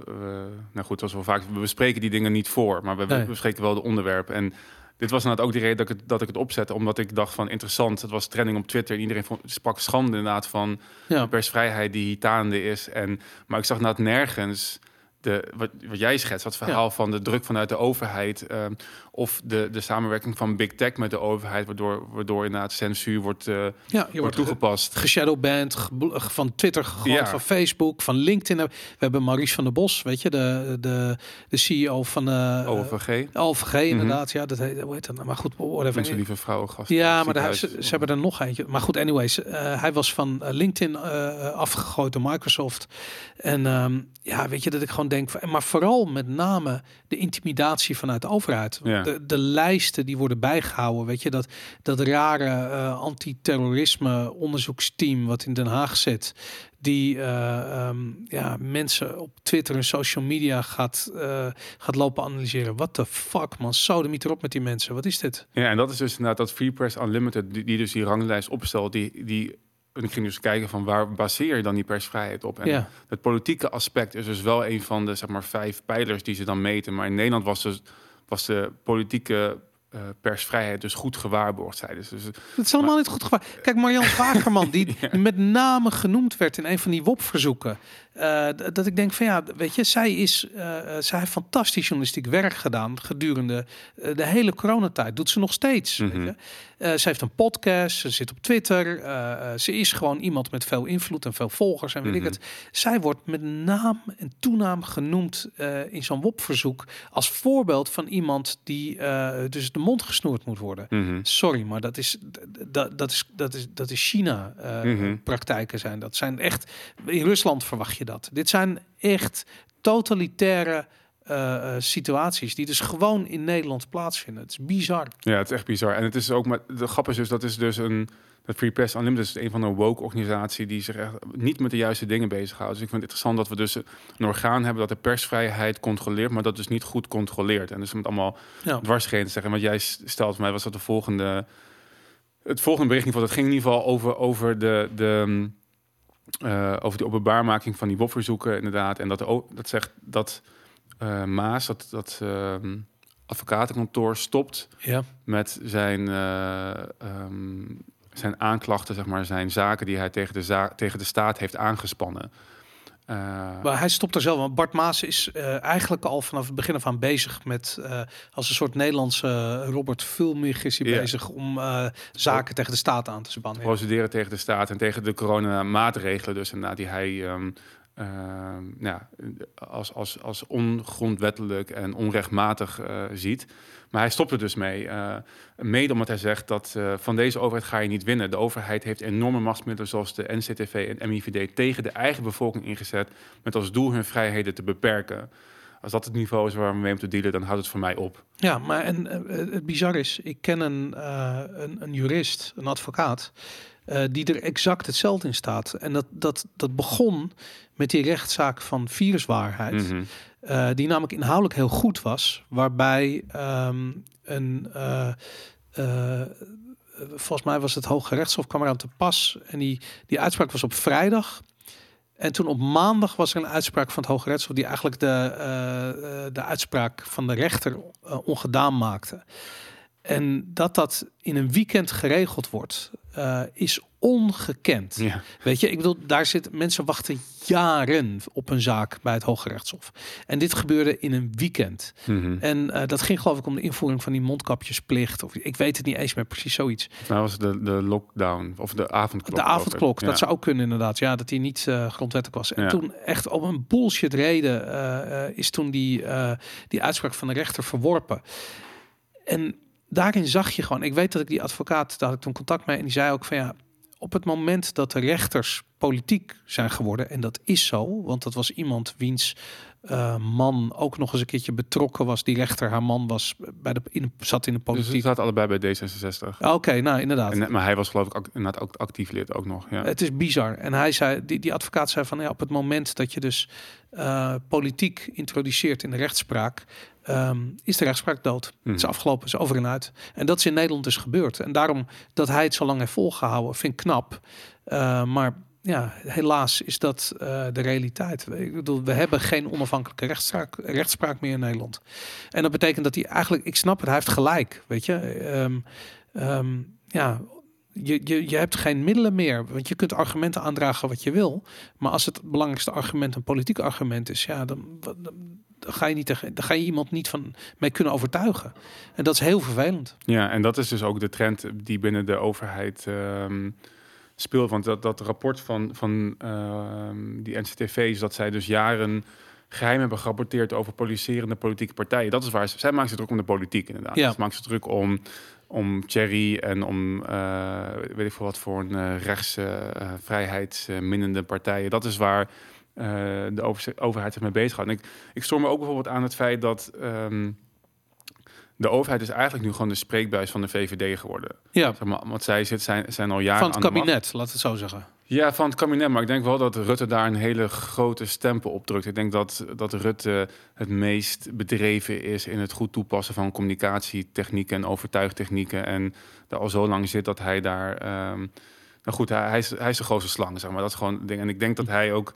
nou goed, zoals we vaak... We bespreken die dingen niet voor. Maar we, nee. bespreken wel de onderwerpen. En dit was inderdaad ook de reden dat ik het, dat ik het opzette. Omdat ik dacht van interessant. Het was trending op Twitter. En iedereen vond, sprak schande inderdaad van ja. de persvrijheid die hier taande is. En, maar ik zag inderdaad nergens de, wat, wat jij schetst, dat verhaal van de druk vanuit de overheid. Ehm, of de, de samenwerking van big tech met de overheid, waardoor, waardoor inderdaad censuur wordt, uh, ja, je wordt, wordt toegepast.
Geshadowband, van Twitter gegooid, ja. van Facebook, van LinkedIn. We hebben Maurice van der Bos, weet je, de, de, de CEO van
uh, OVG.
OVG, mhm. inderdaad. Ja, dat heet, hoe heet dat? Nou? Maar goed, whatever.
Mensen lieve vrouwen gast.
Ja, maar daar, ze, ze, hebben er nog eentje. Maar goed, anyways, hij was van LinkedIn afgegooid door Microsoft. En um, ja, weet je, dat ik gewoon denk, maar vooral met name de intimidatie vanuit de overheid. Ja. De, de lijsten die worden bijgehouden, weet je, dat, dat rare uh, antiterrorisme onderzoeksteam wat in Den Haag zit, die uh, um, ja, mensen op Twitter en social media gaat, uh, gaat lopen analyseren. Wat de fuck, man. Sodemiet erop met die mensen. Wat is dit?
Ja, en dat is dus inderdaad dat Free Press Unlimited, die, die dus die ranglijst opstelt, die, die en ik ging dus kijken van waar baseer je dan die persvrijheid op? En ja. het politieke aspect is dus wel een van de zeg maar vijf pijlers die ze dan meten. Maar in Nederland was, dus, was de politieke uh, persvrijheid dus goed gewaarborgd zijn. Dus, dus,
het is allemaal niet goed gewaarborgd. Kijk, Marian (laughs) Wagerman, die met name genoemd werd in een van die WOP-verzoeken. Uh, dat ik denk van ja, weet je, zij, is, uh, zij heeft fantastisch journalistiek werk gedaan gedurende de hele coronatijd. Doet ze nog steeds. Mm -hmm. ze heeft een podcast, ze zit op Twitter. ze is gewoon iemand met veel invloed en veel volgers en weet mm -hmm. ik mhm. het. Zij wordt met naam en toenaam genoemd in zo'n WOP-verzoek als voorbeeld van iemand die dus de mond gesnoerd moet worden. Mm -hmm. Sorry, maar dat is, dat, dat is, dat is, dat is China-praktijken zijn. Dat zijn echt, in Rusland verwacht je dat. Dit zijn echt totalitaire uh, situaties die dus gewoon in Nederland plaatsvinden. Het is bizar.
Ja, het is echt bizar. En het is ook maar de grap is dus dat is dus een de Free Press Unlimited is een van de woke organisatie die zich echt niet met de juiste dingen bezighoudt. Dus ik vind het interessant dat we dus een orgaan hebben dat de persvrijheid controleert, maar dat dus niet goed controleert. En dus met allemaal ja. dwarsgenen zeggen. Wat jij stelt mij was dat de volgende het volgende bericht in dat ging in ieder geval over over de de uh, over die openbaarmaking van die WOP-verzoeken, inderdaad. En dat, dat zegt dat uh, Maas, dat, dat uh, advocatenkantoor, stopt ja. met zijn, uh, um, zijn aanklachten, zeg maar, zijn zaken die hij tegen de, tegen de staat heeft aangespannen.
Uh, maar hij stopt er zelf. Want Bart Maas is uh, eigenlijk al vanaf het begin af aan bezig met uh, als een soort Nederlandse Robert Vulmich is hij yeah. bezig om zaken tegen de staat aan te spannen.
Procederen tegen de staat en tegen de coronamaatregelen, dus inderdaad die hij um, ja, als, als, als ongrondwettelijk en onrechtmatig ziet. Maar hij stopt er dus mee. Uh, mede omdat hij zegt dat uh, van deze overheid ga je niet winnen. De overheid heeft enorme machtsmiddelen zoals de NCTV en MIVD tegen de eigen bevolking ingezet. Met als doel hun vrijheden te beperken. Als dat het niveau is waar we mee moeten dealen, dan houdt het voor mij op.
Ja, maar en, uh, het bizar is, ik ken een, een, een jurist, een advocaat. Uh, die er exact hetzelfde in staat. En dat, dat, dat begon met die rechtszaak van viruswaarheid. Mm -hmm. Uh, die namelijk inhoudelijk heel goed was, waarbij um, een, uh, uh, volgens mij was het Hoge Rechtshof kwam eraan te pas en die, die uitspraak was op vrijdag. En toen op maandag was er een uitspraak van het Hoge Rechtshof die eigenlijk de, de uitspraak van de rechter ongedaan maakte. En dat dat in een weekend geregeld wordt, uh, is ongekend. Ja. Weet je, ik bedoel, daar zitten mensen wachten jaren op een zaak bij het Hoge Rechtshof. En dit gebeurde in een weekend. Mm -hmm. En uh, dat ging geloof ik om de invoering van die mondkapjesplicht. Of ik weet het niet eens meer precies zoiets.
Nou was de, de lockdown of de avondklok.
De avondklok, dat zou ook kunnen inderdaad. Ja, dat die niet uh, grondwettelijk was. En ja. toen echt op een bullshit reden uh, is toen die, die uitspraak van de rechter verworpen. En daarin zag je gewoon, ik weet dat ik die advocaat, daar had ik toen contact mee en die zei ook van ja, op het moment dat de rechters politiek zijn geworden, en dat is zo, want dat was iemand wiens uh, man ook nog eens een keertje betrokken was. Die rechter, haar man was bij de, in, zat in de
Dus
politiek.
ze zaten allebei bij D66.
Oké, nou inderdaad.
En, maar hij was geloof ik ook, inderdaad ook actief lid ook nog. Ja.
Het is bizar. En hij zei, die, die advocaat zei van ja, op het moment dat je dus uh, politiek introduceert in de rechtspraak, um, is de rechtspraak dood. Het is
Mhm.
afgelopen, is over en uit. En dat is in Nederland dus gebeurd. En daarom dat hij het zo lang heeft volgehouden, vind ik knap. Uh, maar ja, helaas is dat uh, de realiteit. Ik bedoel, we hebben geen onafhankelijke rechtspraak, rechtspraak meer in Nederland. En dat betekent dat hij eigenlijk, ik snap het, hij heeft gelijk, weet je. Um, um, ja, je, je, je hebt geen middelen meer. Want je kunt argumenten aandragen wat je wil. Maar als het belangrijkste argument een politiek argument is, ja, dan, dan, dan ga je niet tegen, dan ga je iemand niet van mee kunnen overtuigen. En dat is heel vervelend.
Ja, en dat is dus ook de trend die binnen de overheid um, speelt. Want dat, dat rapport van, van uh, die NCTV is dat zij dus jaren geheim hebben gerapporteerd over policerende politieke partijen. Dat is waar ze, zij maken zich druk om de politiek inderdaad.
Ja.
Ze maken zich druk om, om Thierry en om uh, weet ik veel wat voor een uh, rechts uh, vrijheidsminnende partijen. Dat is waar de over, overheid zich mee bezig gaat. En ik, ik stoor me ook bijvoorbeeld aan het feit dat um, de overheid is eigenlijk nu gewoon de spreekbuis van de VVD geworden.
Ja.
Zeg maar, want zij zit, zijn, zijn al jaren
van het
de
kabinet, laat het zo zeggen.
Ja, van het kabinet. Maar ik denk wel dat Rutte daar een hele grote stempel op drukt. Ik denk dat, dat Rutte het meest bedreven is in het goed toepassen van communicatietechnieken en overtuigtechnieken. En daar al zo lang zit dat hij daar. Um, nou goed, hij, hij, is, hij is de grootste slang, zeg maar. Dat is gewoon het ding. En ik denk dat hij ook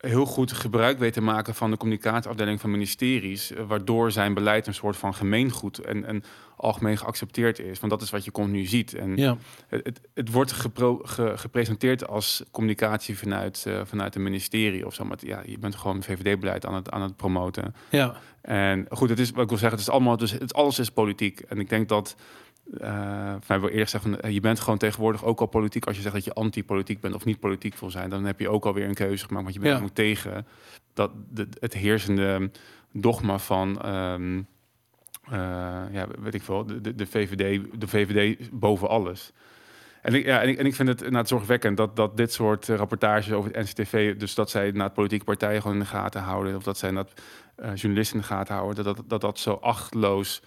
heel goed gebruik weet te maken van de communicatieafdeling van ministeries, waardoor zijn beleid een soort van gemeengoed en, en algemeen geaccepteerd is. Want dat is wat je continu ziet. En
ja.
het, het, wordt gepro, ge, gepresenteerd als communicatie vanuit, uh, vanuit een ministerie of zo. Maar ja, je bent gewoon VVD-beleid aan het, aan het promoten.
Ja.
En goed, het is wat ik wil zeggen, het is allemaal, dus het, alles is politiek. En ik denk dat. Uh, wij wil eerst zeggen, van, je bent gewoon tegenwoordig ook al politiek als je zegt dat je anti-politiek bent of niet politiek wil zijn. Dan heb je ook alweer een keuze gemaakt, want je bent
Ja.
ook tegen dat de, het heersende dogma van, um, uh, ja, weet ik veel, de, de, VVD, de VVD boven alles. En ik, ja, en ik, en ik vind het nou, zorgwekkend dat, dat dit soort rapportages over het NCTV, dus dat zij naar politieke partijen gewoon in de gaten houden, of dat zij uh, journalisten in de gaten houden, dat dat, dat, dat zo achtloos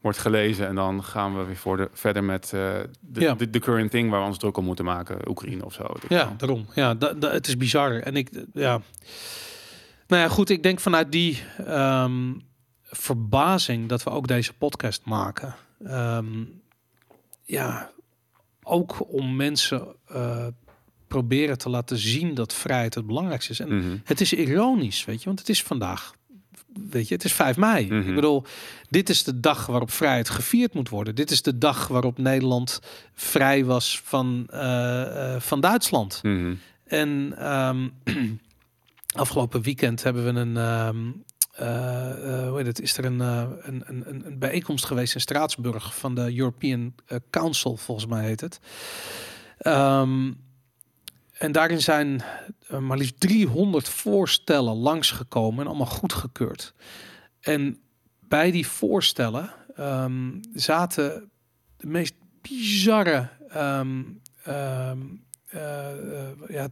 wordt gelezen. En dan gaan we weer voor de, verder met uh, de,
Ja.
de, de current thing waar we ons druk om moeten maken. Oekraïne of zo.
Ja,
wel.
daarom. Ja, da, da- het is bizar. En ik, ja. Nou ja, goed. Ik denk vanuit die ehm, verbazing dat we ook deze podcast maken. ehm, ja, ook om mensen eh, proberen te laten zien dat vrijheid het belangrijkste is. En
Mhm.
het is ironisch, weet je, want het is vandaag. Weet je, het is 5 mei.
Mhm.
Ik bedoel, dit is de dag waarop vrijheid gevierd moet worden. Dit is de dag waarop Nederland vrij was van, eh, eh, van Duitsland.
Mhm.
En ehm, (clears throat) afgelopen weekend hebben we een. eh, eh, hoe heet het? Is er een, een, een, een bijeenkomst geweest in Straatsburg van de European Council, volgens mij heet het. Ehm, en daarin zijn eh, maar liefst 300 voorstellen langsgekomen en allemaal goedgekeurd. En bij die voorstellen ehm, zaten de meest bizarre. ehm, ehm, eh, ja,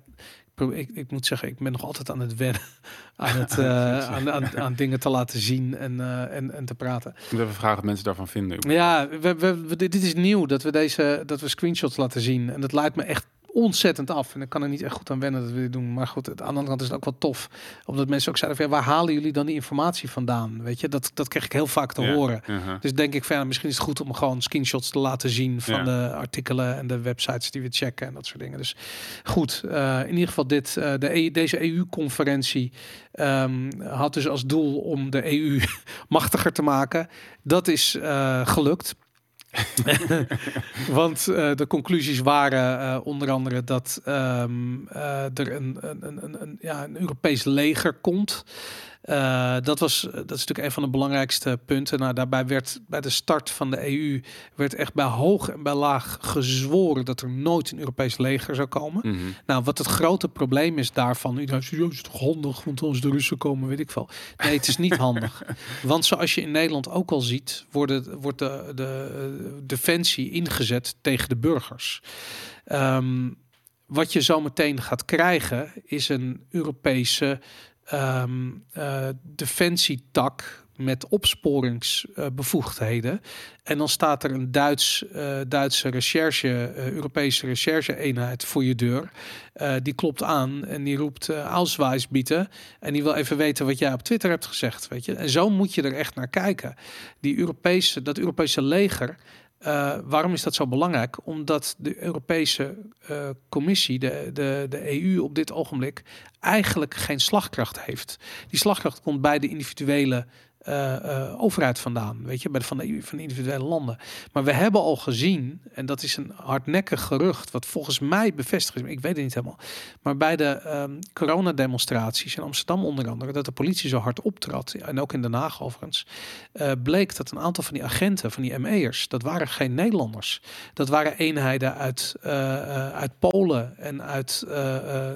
ik, ik, moet zeggen, ik ben nog altijd aan het wennen (laughs) aan, het, (laughs) eh, aan, aan, aan dingen te laten zien en, en, en te praten.
Ik moet even vragen wat mensen daarvan vinden.
Ja, we, we, we- dit is nieuw dat we deze dat we screenshots laten zien. En dat leidt me echt ontzettend af. En ik kan er niet echt goed aan wennen dat we dit doen. Maar goed, aan de andere kant is het ook wel tof. Omdat mensen ook zeiden van, ja, waar halen jullie dan die informatie vandaan? Weet je, dat, dat kreeg ik heel vaak te
Ja.
horen. Dus denk ik van, ja, misschien is het goed om gewoon screenshots te laten zien van
Ja.
de artikelen en de websites die we checken en dat soort dingen. Dus goed, eh, in ieder geval dit, eh, de EU, deze EU-conferentie ehm, had dus als doel om de EU (laughs) machtiger te maken. Dat is eh, gelukt. (laughs) Want eh, de conclusies waren eh, onder andere dat ehm, eh, er een, een, een, ja, een Europees leger komt. Uh, dat, was, dat is natuurlijk een van de belangrijkste punten. Nou, daarbij werd bij de start van de EU werd echt bij hoog en bij laag gezworen dat er nooit een Europees leger zou komen.
Mhm.
Nou, wat het grote probleem is daarvan, iedereen zegt, "Ja, is toch handig, want als de Russen komen, weet ik veel. Nee, het is niet (laughs) handig. Want zoals je in Nederland ook al ziet, worden, wordt de, de eh, defensie ingezet tegen de burgers. Ehm, wat je zo meteen gaat krijgen, is een Europese eh, defensietak met opsporingsbevoegdheden. en dan staat er een Duits, eh, Duitse recherche, eh, Europese recherche-eenheid voor je deur. Die klopt aan en die roept uh, bieden. En die wil even weten wat jij op Twitter hebt gezegd. Weet je? En zo moet je er echt naar kijken. Die Europese, dat Europese leger. Eh, waarom is dat zo belangrijk? Omdat de Europese eh, Commissie, de, de, de EU op dit ogenblik, eigenlijk geen slagkracht heeft. Die slagkracht komt bij de individuele eh, eh, overheid vandaan, weet je, bij de, van, de, van de individuele landen. Maar we hebben al gezien, en dat is een hardnekkig gerucht, wat volgens mij bevestigd is, maar ik weet het niet helemaal. Maar bij de ehm coronademonstraties in Amsterdam onder andere, dat de politie zo hard optrad, en ook in Den Haag overigens, eh, bleek dat een aantal van die agenten, van die ME'ers, dat waren geen Nederlanders. Dat waren eenheden uit, uit Polen en uit,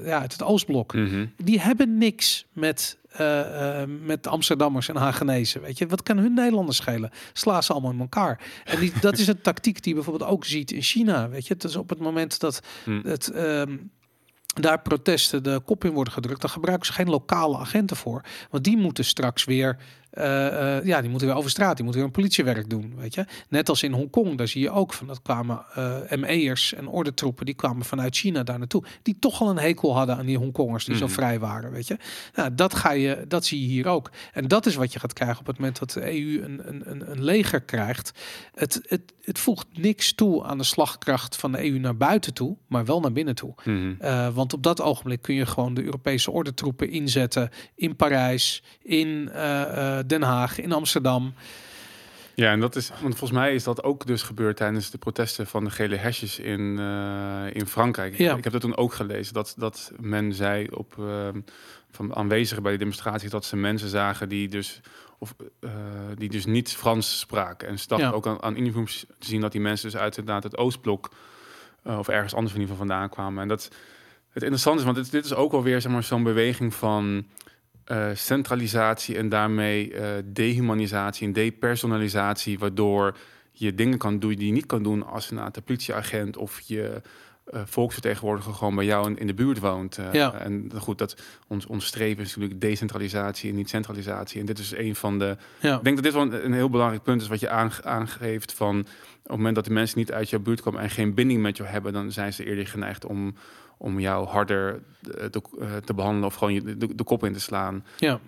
ja, uit het Oostblok
Mhm.
die hebben niks met, eh, eh, met Amsterdammers en Hagenezen. Weet je, wat kan hun Nederlanders schelen? Sla ze allemaal in elkaar. En die, dat is een (laughs) tactiek die je bijvoorbeeld ook ziet in China. Weet je, het is op het moment dat
Hm.
het. ehm, daar protesten de kop in worden gedrukt, dan gebruiken ze geen lokale agenten voor. Want die moeten straks weer, eh, eh, ja, die moeten weer over straat, die moeten weer een politiewerk doen, weet je. Net als in Hongkong, daar zie je ook van, dat kwamen eh ME'ers en ordentroepen, die kwamen vanuit China daar naartoe, die toch al een hekel hadden aan die Hongkongers die
Mhm.
zo vrij waren, weet je. Nou, dat ga je, dat zie je hier ook. En dat is wat je gaat krijgen op het moment dat de EU een, een, een, een leger krijgt. Het, het, het voegt niks toe aan de slagkracht van de EU naar buiten toe, maar wel naar binnen toe.
Mhm.
Uh, want op dat ogenblik kun je gewoon de Europese ordentroepen inzetten in Parijs, in uh, uh, Den Haag, in Amsterdam.
Ja, en dat is, want volgens mij is dat ook dus gebeurd tijdens de protesten van de gele hesjes in, uh, in Frankrijk.
Ja.
Ik heb dat toen ook gelezen, dat, dat men zei op uh, van aanwezigen bij die demonstraties dat ze mensen zagen die dus, of, uh, die dus niet Frans spraken. En ze dachten ja. ook aan, aan uniforms te zien dat die mensen dus uit inderdaad het Oostblok of ergens anders van, vandaan kwamen. En dat het interessant is, want dit, dit is ook wel weer zeg maar, zo'n beweging van uh, centralisatie en daarmee uh, dehumanisatie en depersonalisatie, waardoor je dingen kan doen die je niet kan doen als een politieagent of je uh, volksvertegenwoordiger gewoon bij jou in, in de buurt woont.
Ja.
En goed, dat ons, ons streven is natuurlijk decentralisatie en niet centralisatie. En dit is een van de.
Ja.
Ik denk dat dit wel een, een heel belangrijk punt is wat je aange, aangeeft van op het moment dat de mensen niet uit jouw buurt komen en geen binding met jou hebben, dan zijn ze eerder geneigd om om jou harder te, te behandelen of gewoon je, de, de, kop in te slaan.
Ja.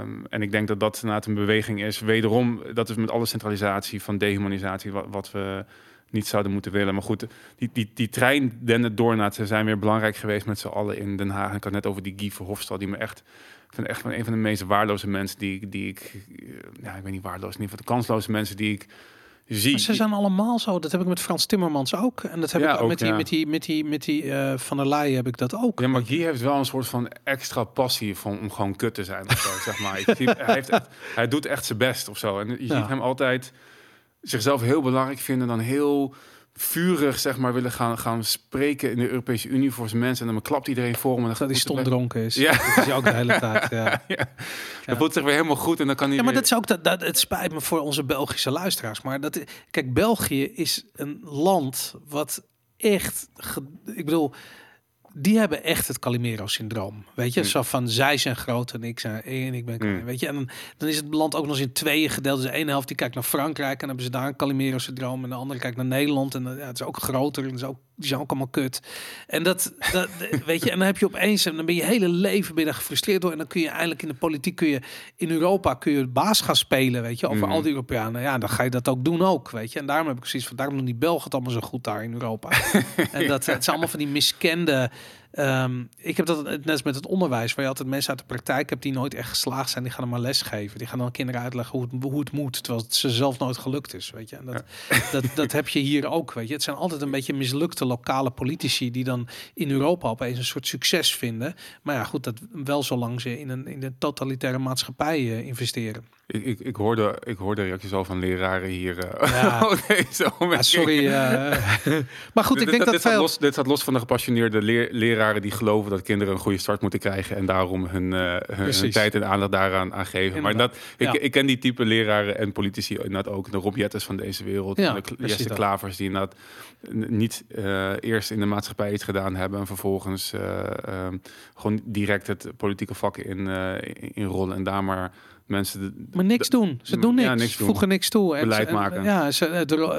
Um, en ik denk dat dat inderdaad een beweging is. Wederom, dat is met alle centralisatie van dehumanisatie wat, wat we niet zouden moeten willen. Maar goed, die, die, die trein dende door naar ze zijn weer belangrijk geweest met z'n allen in Den Haag. Ik had net over die Guy Verhofstadt, die me echt ik vind echt een van de meest waardeloze mensen die, die ik, ja, ik weet niet waardeloos, in ieder geval de kansloze mensen die ik zie.
Maar ze zijn allemaal zo. Dat heb ik met Frans Timmermans ook. En dat heb
Ja,
ik
ook,
met die,
ja.
met die, met die, met die eh, Van der Leyen heb ik dat ook.
Ja, maar Guy heeft wel een soort van extra passie van, om gewoon kut te zijn. Of zo, (laughs) zeg maar. Ik hij, heeft echt, hij doet echt zijn best of zo. En je
Ja.
ziet hem altijd zichzelf heel belangrijk vinden, dan heel vurig zeg maar willen gaan, gaan spreken in de Europese Unie voor zijn mensen. En dan klapt iedereen voor hem. En dan
Dat hij stom
het
dronken is.
Ja.
Dat is ook de hele tijd. (laughs) Ja.
Ja. Dan voelt zich weer helemaal goed en dan kan hij
Ja, maar
weer-
dat is ook dat, dat. Het spijt me voor onze Belgische luisteraars, maar dat kijk, België is een land wat echt, ik bedoel, die hebben echt het Calimero-syndroom. Weet je,
Mm.
zo van zij zijn groot en ik zijn en ik ben klein.
Mm.
Weet je, en dan, dan is het land ook nog eens in tweeën gedeeld. Dus de ene helft die kijkt naar Frankrijk en dan hebben ze daar een Calimero-syndroom, en de andere kijkt naar Nederland en dan, ja, het is ook groter en het is ook, die zijn ook allemaal kut. En dat, dat (laughs) weet je, en dan heb je opeens, en dan ben je hele leven binnen gefrustreerd door, en dan kun je eindelijk in de politiek kun je in Europa kun je baas gaan spelen, weet je, over
Mhm.
al die Europeanen. Ja, dan ga je dat ook doen ook, weet je. En daarom heb ik precies van, daarom doen die Belgen het allemaal zo goed daar in Europa. (laughs) en dat het zijn allemaal van die miskende Ehm, ik heb dat net als met het onderwijs, waar je altijd mensen uit de praktijk hebt die nooit echt geslaagd zijn, die gaan er maar les geven. Die gaan dan kinderen uitleggen hoe het, hoe het moet, terwijl het ze zelf nooit gelukt is. Weet je, en dat, dat, dat heb je hier ook. Weet je, het zijn altijd een beetje mislukte lokale politici die dan in Europa opeens een soort succes vinden. Maar ja, goed, dat wel zolang ze in een in de totalitaire maatschappij uh, investeren.
Ik, ik, ik, hoorde, ik hoorde reacties al van leraren hier. Uh,
ja. (laughs) ja, sorry. Uh, (laughs) maar goed, ik denk dat
dit, veel... los, dit staat los van de gepassioneerde leer, leraren die geloven dat kinderen een goede start moeten krijgen en daarom hun, uh, hun, tijd en aandacht daaraan aan geven. Maar dat, ik, ik ken die type leraren en politici inderdaad ook. De Rob van deze wereld. Ja, de Jesse Klavers die inderdaad niet eerst in de maatschappij iets gedaan hebben en vervolgens ehm, gewoon direct het politieke vak in, in rollen en daar maar mensen...
Maar niks doen. Ze doen niks. Ja, niks doen. Voegen niks toe.
Beleid maken.
ja,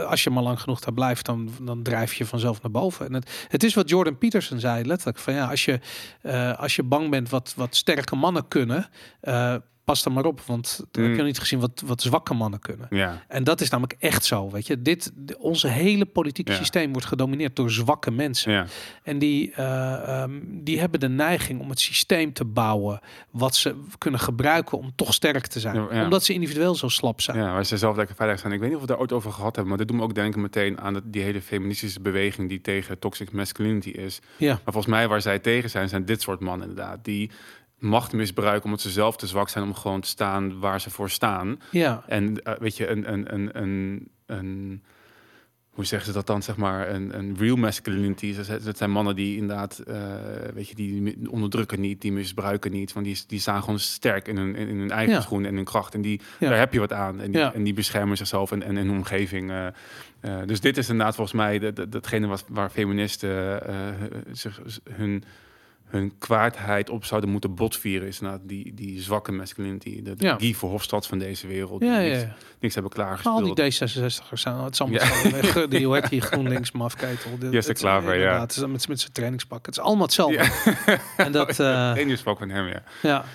als je maar lang genoeg daar blijft, dan, dan drijf je vanzelf naar boven. En het, het is wat Jordan Peterson zei, letterlijk. Van ja, als je, uh, als je bang bent wat, wat sterke mannen kunnen... Uh, pas er maar op, want dan heb je mm. niet gezien wat, wat zwakke mannen kunnen.
Ja.
En dat is namelijk echt zo, weet je. Dit, onze hele politieke systeem wordt gedomineerd door zwakke mensen.
Ja.
En die, uh, um, die hebben de neiging om het systeem te bouwen wat ze kunnen gebruiken om toch sterk te zijn. Omdat ze individueel zo slap zijn.
Ja, waar ze zelf lekker veilig zijn. Ik weet niet of we daar ooit over gehad hebben, maar dit doen we ook denken meteen aan die hele feministische beweging die tegen toxic masculinity is.
Ja.
Maar volgens mij waar zij tegen zijn, zijn dit soort mannen inderdaad. Die macht misbruiken omdat ze zelf te zwak zijn om gewoon te staan waar ze voor staan.
Ja.
En uh, weet je, een, een, een, een, een hoe zeggen ze dat dan, zeg maar, een, een real masculinity. Dat zijn mannen die inderdaad, uh, weet je, die onderdrukken niet, die misbruiken niet. Want die, die staan gewoon sterk in hun, in hun eigen ja. schoen en hun kracht. En die, ja. daar heb je wat aan. En die, ja. en die beschermen zichzelf en, en, hun omgeving. Uh, uh, dus dit is inderdaad volgens mij dat, datgene wat, waar feministen zich hun hun kwaadheid op zouden moeten botvieren, is nou die, die zwakke masculinity, de, de ja. Guy Verhofstadt van deze wereld, die ja, niks, ja. niks hebben klaargespeeld.
Al die D66'ers zijn, het is allemaal weg. Die, hoe heet die GroenLinks mafketel?
Jesse Klaver, ja.
Het is met, met zijn trainingspak. Het is allemaal hetzelfde. En dat... (laughs) Uh,
trainingspak van hem, ja.
Ja.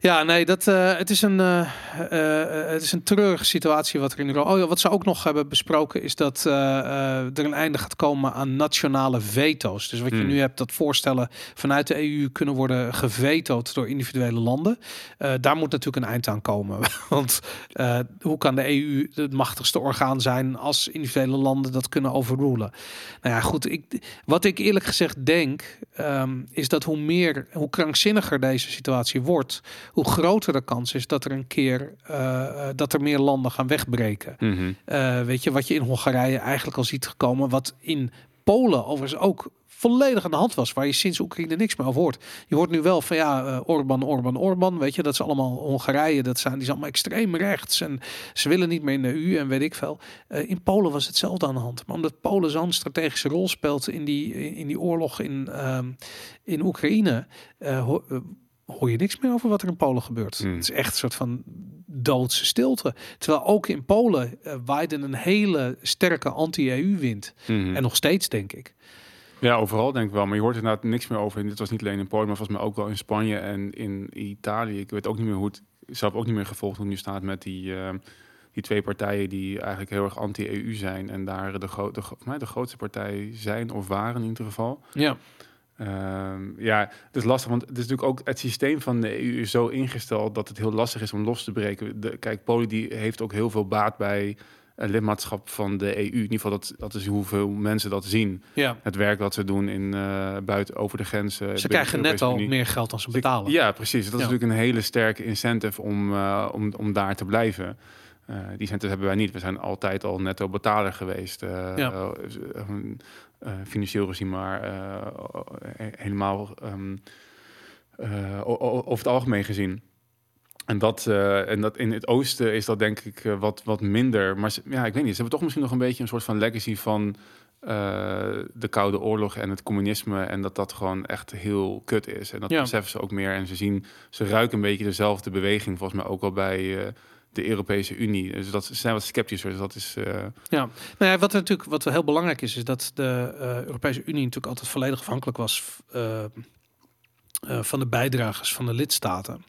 Ja, nee, dat, uh, het, is een, uh, uh, het is een treurige situatie wat er in Europa... Oh ja, wat ze ook nog hebben besproken is dat er een einde gaat komen aan nationale veto's. Dus wat je hmm. nu hebt, dat voorstellen vanuit de EU kunnen worden gevetood door individuele landen. daar moet natuurlijk een eind aan komen. (laughs) Want hoe kan de EU het machtigste orgaan zijn als individuele landen dat kunnen overrulen? Nou ja, goed, ik, wat ik eerlijk gezegd denk, um, is dat hoe meer, hoe krankzinniger deze situatie wordt hoe groter de kans is dat er een keer uh, dat er meer landen gaan wegbreken.
Mm
weet je, wat je in Hongarije eigenlijk al ziet gekomen, wat in Polen overigens ook volledig aan de hand was, waar je sinds Oekraïne niks meer over hoort. Je hoort nu wel van ja, uh, Orban, Orban, Orban, weet je, dat is allemaal Hongarije, dat zijn die zijn allemaal extreem rechts en ze willen niet meer in de EU en weet ik veel. Uh, in Polen was hetzelfde aan de hand, maar omdat Polen zo'n strategische rol speelt in die in die oorlog in uh, in Oekraïne. Hoor je niks meer over wat er in Polen gebeurt. Hmm. Het is echt een soort van doodse stilte. Terwijl ook in Polen uh, waaide een hele sterke anti-EU-wind.
Hmm.
En nog steeds, denk ik.
Ja, overal denk ik wel. Maar je hoort inderdaad niks meer over. En dit was niet alleen in Polen, maar volgens mij ook wel in Spanje en in Italië. Ik weet ook niet meer hoe het... zelf ook niet meer gevolgd hoe het nu staat met die... Uh, die twee partijen die eigenlijk heel erg anti-EU zijn en daar de, gro de, de, de grootste partij zijn of waren in ieder geval.
Ja.
Um, ja, het is lastig, want het is natuurlijk ook het systeem van de EU is zo ingesteld dat het heel lastig is om los te breken. De, kijk, Polen die heeft ook heel veel baat bij een lidmaatschap van de EU. In ieder geval, dat, dat is hoeveel mensen dat zien.
Ja.
Het werk dat ze doen in uh, buiten over de grenzen.
Ze krijgen net al meer geld dan ze betalen.
Ja, precies. Dat is natuurlijk een hele sterke incentive om, uh, om, om daar te blijven. Uh, die incentives hebben wij niet. We zijn altijd al netto betaler geweest.
Ja
uh, financieel gezien, maar uh, helemaal um, over het algemeen gezien. En dat, en dat in het oosten is dat denk ik wat, wat minder. Maar ja, ik weet niet. Ze hebben toch misschien nog een beetje een soort van legacy van de Koude Oorlog en het communisme. En dat dat gewoon echt heel kut is. En dat ja. beseffen ze ook meer. En ze zien, ze ruiken een beetje dezelfde beweging, volgens mij ook al bij de Europese Unie. Dus dat ze zijn wat sceptischer. Dus dat is. Uh...
Ja, nou ja, wat natuurlijk wat heel belangrijk is, is dat de uh, Europese Unie natuurlijk altijd volledig afhankelijk was uh, van de bijdragers van de lidstaten.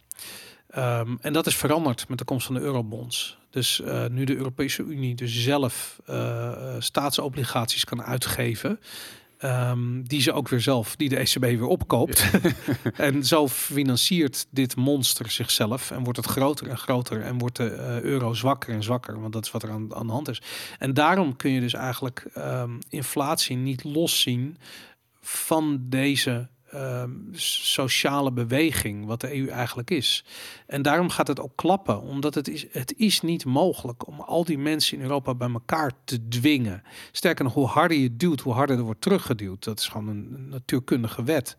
Um, en dat is veranderd met de komst van de eurobonds. Dus nu de Europese Unie dus zelf staatsobligaties kan uitgeven, Ehm, die ze ook weer zelf, die de ECB weer opkoopt. (laughs) (laughs) en zo financiert dit monster zichzelf en wordt het groter en groter en wordt de eh, euro zwakker en zwakker, want dat is wat er aan, aan de hand is. En daarom kun je dus eigenlijk ehm, inflatie niet loszien van deze Ehm, sociale beweging, wat de EU eigenlijk is. En daarom gaat het ook klappen, omdat het is, het is niet mogelijk om al die mensen in Europa bij elkaar te dwingen. Sterker nog, hoe harder je duwt, hoe harder er wordt teruggeduwd. Dat is gewoon een natuurkundige wet.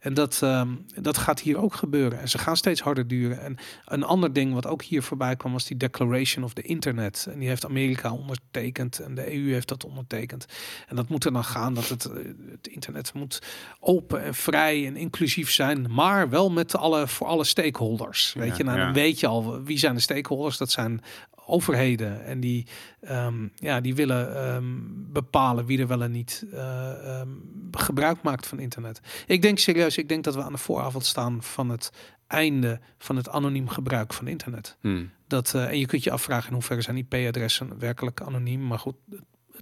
En dat, ehm, dat gaat hier ook gebeuren. En ze gaan steeds harder duren. En een ander ding wat ook hier voorbij kwam, was die Declaration of the Internet. En die heeft Amerika ondertekend en de EU heeft dat ondertekend. En dat moet er dan gaan dat het, eh, het internet moet open en vrij en inclusief zijn, maar wel met alle voor alle stakeholders. Weet je, nou, dan weet je al wie zijn de stakeholders. Dat zijn overheden en die, ehm, ja, die willen ehm, bepalen wie er wel en niet uh, um, gebruik maakt van internet. Ik denk serieus, ik denk dat we aan de vooravond staan van het einde van het anoniem gebruik van internet. Hmm. Dat, uh, en je kunt je afvragen in hoeverre zijn IP-adressen werkelijk anoniem, maar goed,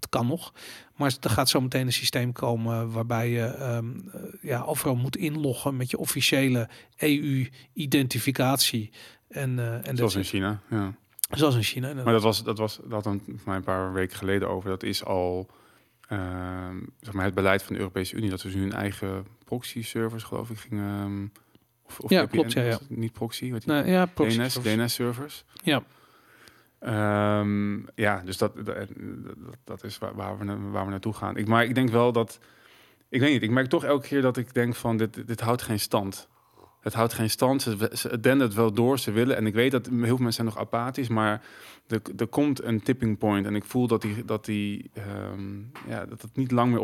het kan nog. Maar er gaat zo meteen een systeem komen waarbij je um, ja, overal moet inloggen met je officiële EU-identificatie. En, uh, en
Zoals in China, ja.
Zoals in China.
Maar dat was, dat was dat dan voor mij een paar weken geleden over. Dat is al uh, zeg maar het beleid van de Europese Unie dat ze hun eigen proxy-servers, geloof ik, gingen. Um,
of, of ja, klopt. Ja, ja.
Niet proxy, wat
nee, ja, proxy
DNS, DNS-servers.
Ja.
Um, ja, dus dat, dat, dat is waar, waar, we, waar we naartoe gaan. Ik, maar ik denk wel dat. Ik weet niet, ik merk toch elke keer dat ik denk van dit, dit houdt geen stand. Het houdt geen stand. Ze, ze het wel door, ze willen. En ik weet dat heel veel mensen zijn nog apathisch, maar er, er komt een tipping point. En ik voel dat, die, dat, die, um, ja, dat het niet lang meer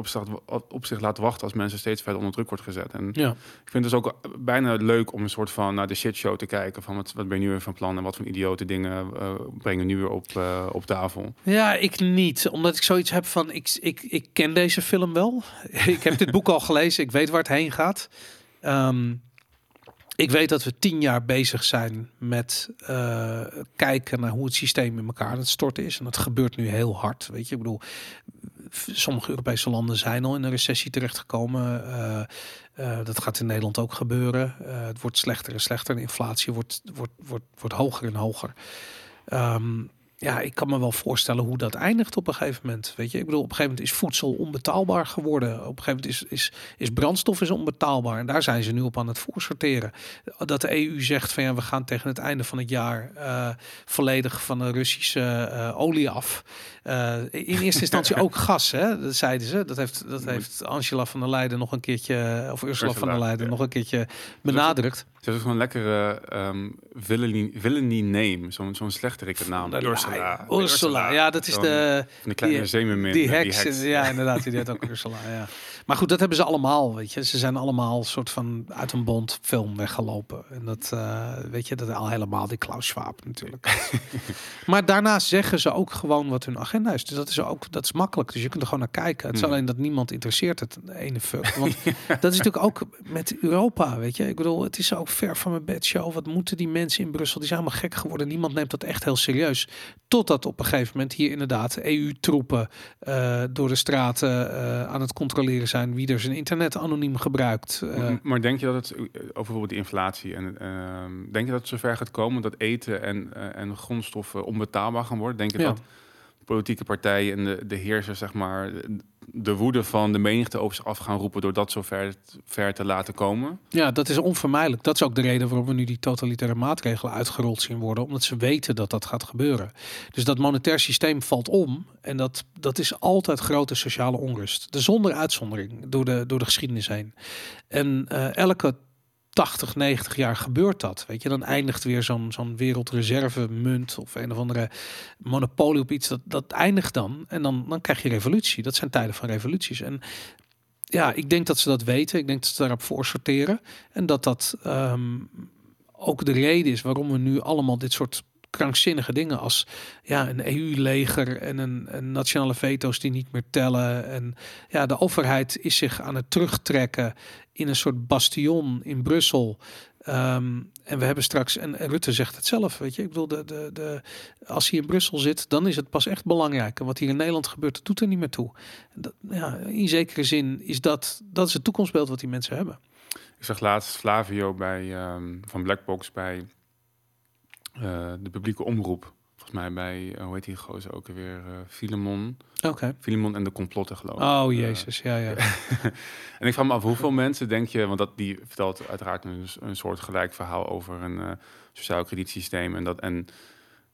op, zich laat wachten als mensen steeds verder onder druk wordt gezet. En
ja.
ik vind het dus ook bijna leuk om een soort van naar de shitshow te kijken. Van wat, wat ben je nu weer van plan en wat voor idiote dingen uh, brengen nu weer op, uh, op tafel.
Ja, ik niet. Omdat ik zoiets heb van, ik, ik, ik ken deze film wel. (laughs) ik heb dit boek al gelezen. Ik weet waar het heen gaat. Um, ik weet dat we tien jaar bezig zijn met uh, kijken naar hoe het systeem in elkaar het storten is. En dat gebeurt nu heel hard. Weet je, ik bedoel, sommige Europese landen zijn al in een recessie terechtgekomen. Uh, uh, dat gaat in Nederland ook gebeuren. het wordt slechter en slechter. De inflatie wordt, wordt, wordt, wordt hoger en hoger. Um, ja, ik kan me wel voorstellen hoe dat eindigt op een gegeven moment. Weet je, ik bedoel, op een gegeven moment is voedsel onbetaalbaar geworden. Op een gegeven moment is, is, is brandstof is onbetaalbaar. En daar zijn ze nu op aan het voorsorteren. Dat de EU zegt van ja, we gaan tegen het einde van het jaar uh, volledig van de Russische uh, olie af. Uh, in eerste instantie (laughs) ook gas, hè? Dat zeiden ze. Dat heeft, dat heeft Angela van der Leyen nog een keertje, of Ursula, van der Leyen nog een keertje benadrukt.
Ze gewoon een lekkere um, villainy, villainy name, zo'n zo'n naam.
Ursula. Ursula. ja, dat is de...
de kleine zeemermin.
Die heks, die heks. ja, inderdaad, die deed ook Ursula, ja. Maar goed, dat hebben ze allemaal, weet je. Ze zijn allemaal soort van uit een bond film weggelopen. En dat, uh, weet je, dat al helemaal die Klaus Schwab natuurlijk. (laughs) maar daarna zeggen ze ook gewoon wat hun agenda is. Dus dat is ook, dat is makkelijk. Dus je kunt er gewoon naar kijken. Het is hmm. alleen dat niemand interesseert het ene fuck. (laughs) Want dat is natuurlijk ook met Europa, weet je. Ik bedoel, het is ook ver van mijn bed show. Wat moeten die mensen in Brussel? Die zijn allemaal gek geworden. Niemand neemt dat echt heel serieus. Totdat op een gegeven moment hier inderdaad EU-troepen uh, eh, door de straten uh, aan het controleren zijn wie er zijn internet anoniem gebruikt.
Uh, maar denk je dat het over bijvoorbeeld die inflatie en ehm, denk je dat het zover gaat komen dat eten en, en grondstoffen onbetaalbaar gaan worden? Denk je dat politieke partijen en de, de heersers, zeg maar, de woede van de menigte over zich af gaan roepen door dat zo ver, ver te laten komen.
Ja, dat is onvermijdelijk. Dat is ook de reden waarom we nu die totalitaire maatregelen uitgerold zien worden, omdat ze weten dat dat gaat gebeuren. Dus dat monetair systeem valt om en dat, dat is altijd grote sociale onrust. De zonder uitzondering door de, door de geschiedenis heen. En uh, elke 80, 90 jaar gebeurt dat. Weet je, dan eindigt weer zo'n zo'n wereldreserve munt of een of andere monopolie op iets. Dat, dat eindigt dan. En dan, dan krijg je revolutie. Dat zijn tijden van revoluties. En ja, ik denk dat ze dat weten. Ik denk dat ze daarop voor sorteren. En dat dat um, ook de reden is waarom we nu allemaal dit soort krankzinnige dingen als ja, een EU-leger en een, nationale veto's die niet meer tellen. En ja, de overheid is zich aan het terugtrekken in een soort bastion in Brussel. Ehm, en we hebben straks, en, Rutte zegt het zelf, weet je, ik bedoel, de, de, de, als hij in Brussel zit, dan is het pas echt belangrijk. En wat hier in Nederland gebeurt, doet er niet meer toe. Dat, ja, in zekere zin is dat, dat is het toekomstbeeld wat die mensen hebben.
Ik zag laatst Flavio bij, ehm, van Blackbox bij eh, de publieke omroep. Volgens mij bij, uh, hoe heet die gozer ook weer, uh, Filemon.
Oké. Okay.
Filemon en de complotten geloof ik.
Oh jezus, ja ja. (laughs)
en ik vraag me af, hoeveel (laughs) mensen denk je, want dat, die vertelt uiteraard een, een soort gelijk verhaal over een sociaal kredietsysteem. En, dat, en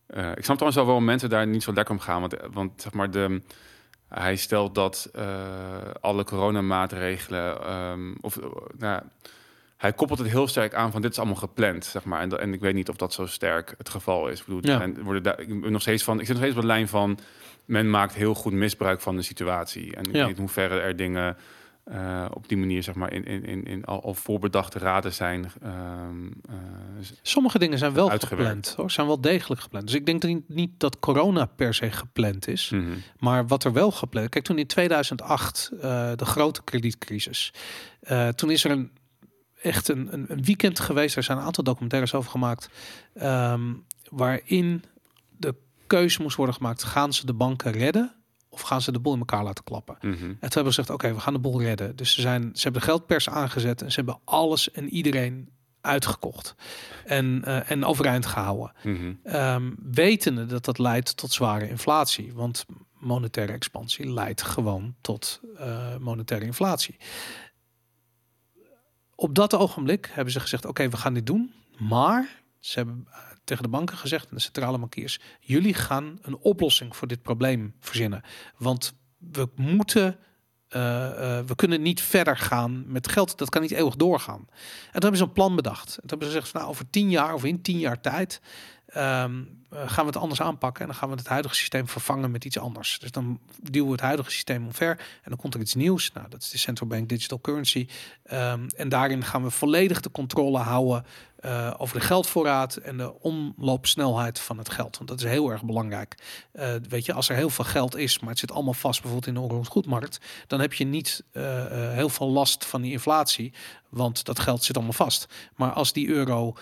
ik snap trouwens wel waarom mensen daar niet zo lekker om gaan. Want, want zeg maar, de, hij stelt dat alle coronamaatregelen, um, of nou hij koppelt het heel sterk aan van dit is allemaal gepland, zeg maar. En, en ik weet niet of dat zo sterk het geval is. Ik bedoel,
Ja.
en worden daar, ik ben nog steeds van, ik zit nog steeds op de lijn van men maakt heel goed misbruik van de situatie. En ik
Ja.
weet niet hoe ver er dingen eh, op die manier, zeg maar, in, in, in, in al, al voorbedachte raden zijn. ehm, eh,
Sommige dingen zijn wel
Uitgewerkt.
gepland, hoor. Zijn wel degelijk gepland. Dus ik denk dat niet, dat corona per se gepland is.
mhm.
Maar wat er wel gepland... Kijk, toen in 2008, eh, de grote kredietcrisis... toen is er een, echt een, een, een weekend geweest. Er zijn een aantal documentaires over gemaakt. ehm, waarin de keuze moest worden gemaakt. Gaan ze de banken redden? Of gaan ze de boel in elkaar laten klappen?
Mhm.
En toen hebben ze gezegd, oké, we gaan de boel redden. Dus ze, zijn, ze hebben de geldpers aangezet en ze hebben alles en iedereen uitgekocht. En, eh, en overeind gehouden.
Mhm.
Ehm, wetende dat dat leidt tot zware inflatie. Want monetaire expansie leidt gewoon tot eh, monetaire inflatie. Op dat ogenblik hebben ze gezegd, oké, we gaan dit doen. Maar ze hebben eh, tegen de banken gezegd, en de centrale bankiers, jullie gaan een oplossing voor dit probleem verzinnen. Want we moeten, eh, eh, we kunnen niet verder gaan met geld. Dat kan niet eeuwig doorgaan. En toen hebben ze een plan bedacht. En toen hebben ze gezegd, nou, over tien jaar of in tien jaar tijd ehm, eh, gaan we het anders aanpakken. En dan gaan we het huidige systeem vervangen met iets anders. Dus dan duwen we het huidige systeem omver. En dan komt er iets nieuws. Nou, dat is de Central Bank Digital Currency. Ehm, en daarin gaan we volledig de controle houden eh, over de geldvoorraad en de omloopsnelheid van het geld. Want dat is heel erg belangrijk. Eh, weet je, als er heel veel geld is, maar het zit allemaal vast bijvoorbeeld in de onroerend dan heb je niet eh, heel veel last van die inflatie, want dat geld zit allemaal vast. Maar als die euro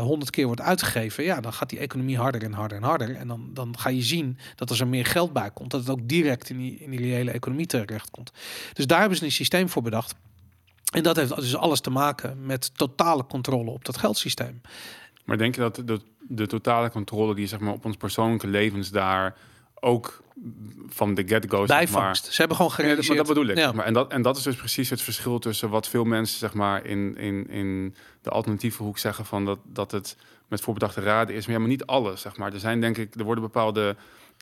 honderd keer wordt uitgegeven, ja, dan gaat die economie harder en harder en harder. En dan, dan ga je zien dat als er meer geld bij komt, dat het ook direct in die, in die reële economie terecht komt. Dus daar hebben ze een systeem voor bedacht. En dat heeft dus alles te maken met totale controle op dat geldsysteem.
Maar denk je dat de, de totale controle die zeg maar, op ons persoonlijke levens daar ook van de get-go zeg maar,
Bijvangst. Ze hebben gewoon
Ja, dat- maar dat bedoel ik.
Ja.
Maar, en, dat, en dat is dus precies het verschil tussen wat veel mensen zeg maar, in, in, in de alternatieve hoek zeggen van dat, dat het met voorbedachte raden is. Maar ja, maar niet alles. Zeg maar. Er zijn denk ik, er worden bepaalde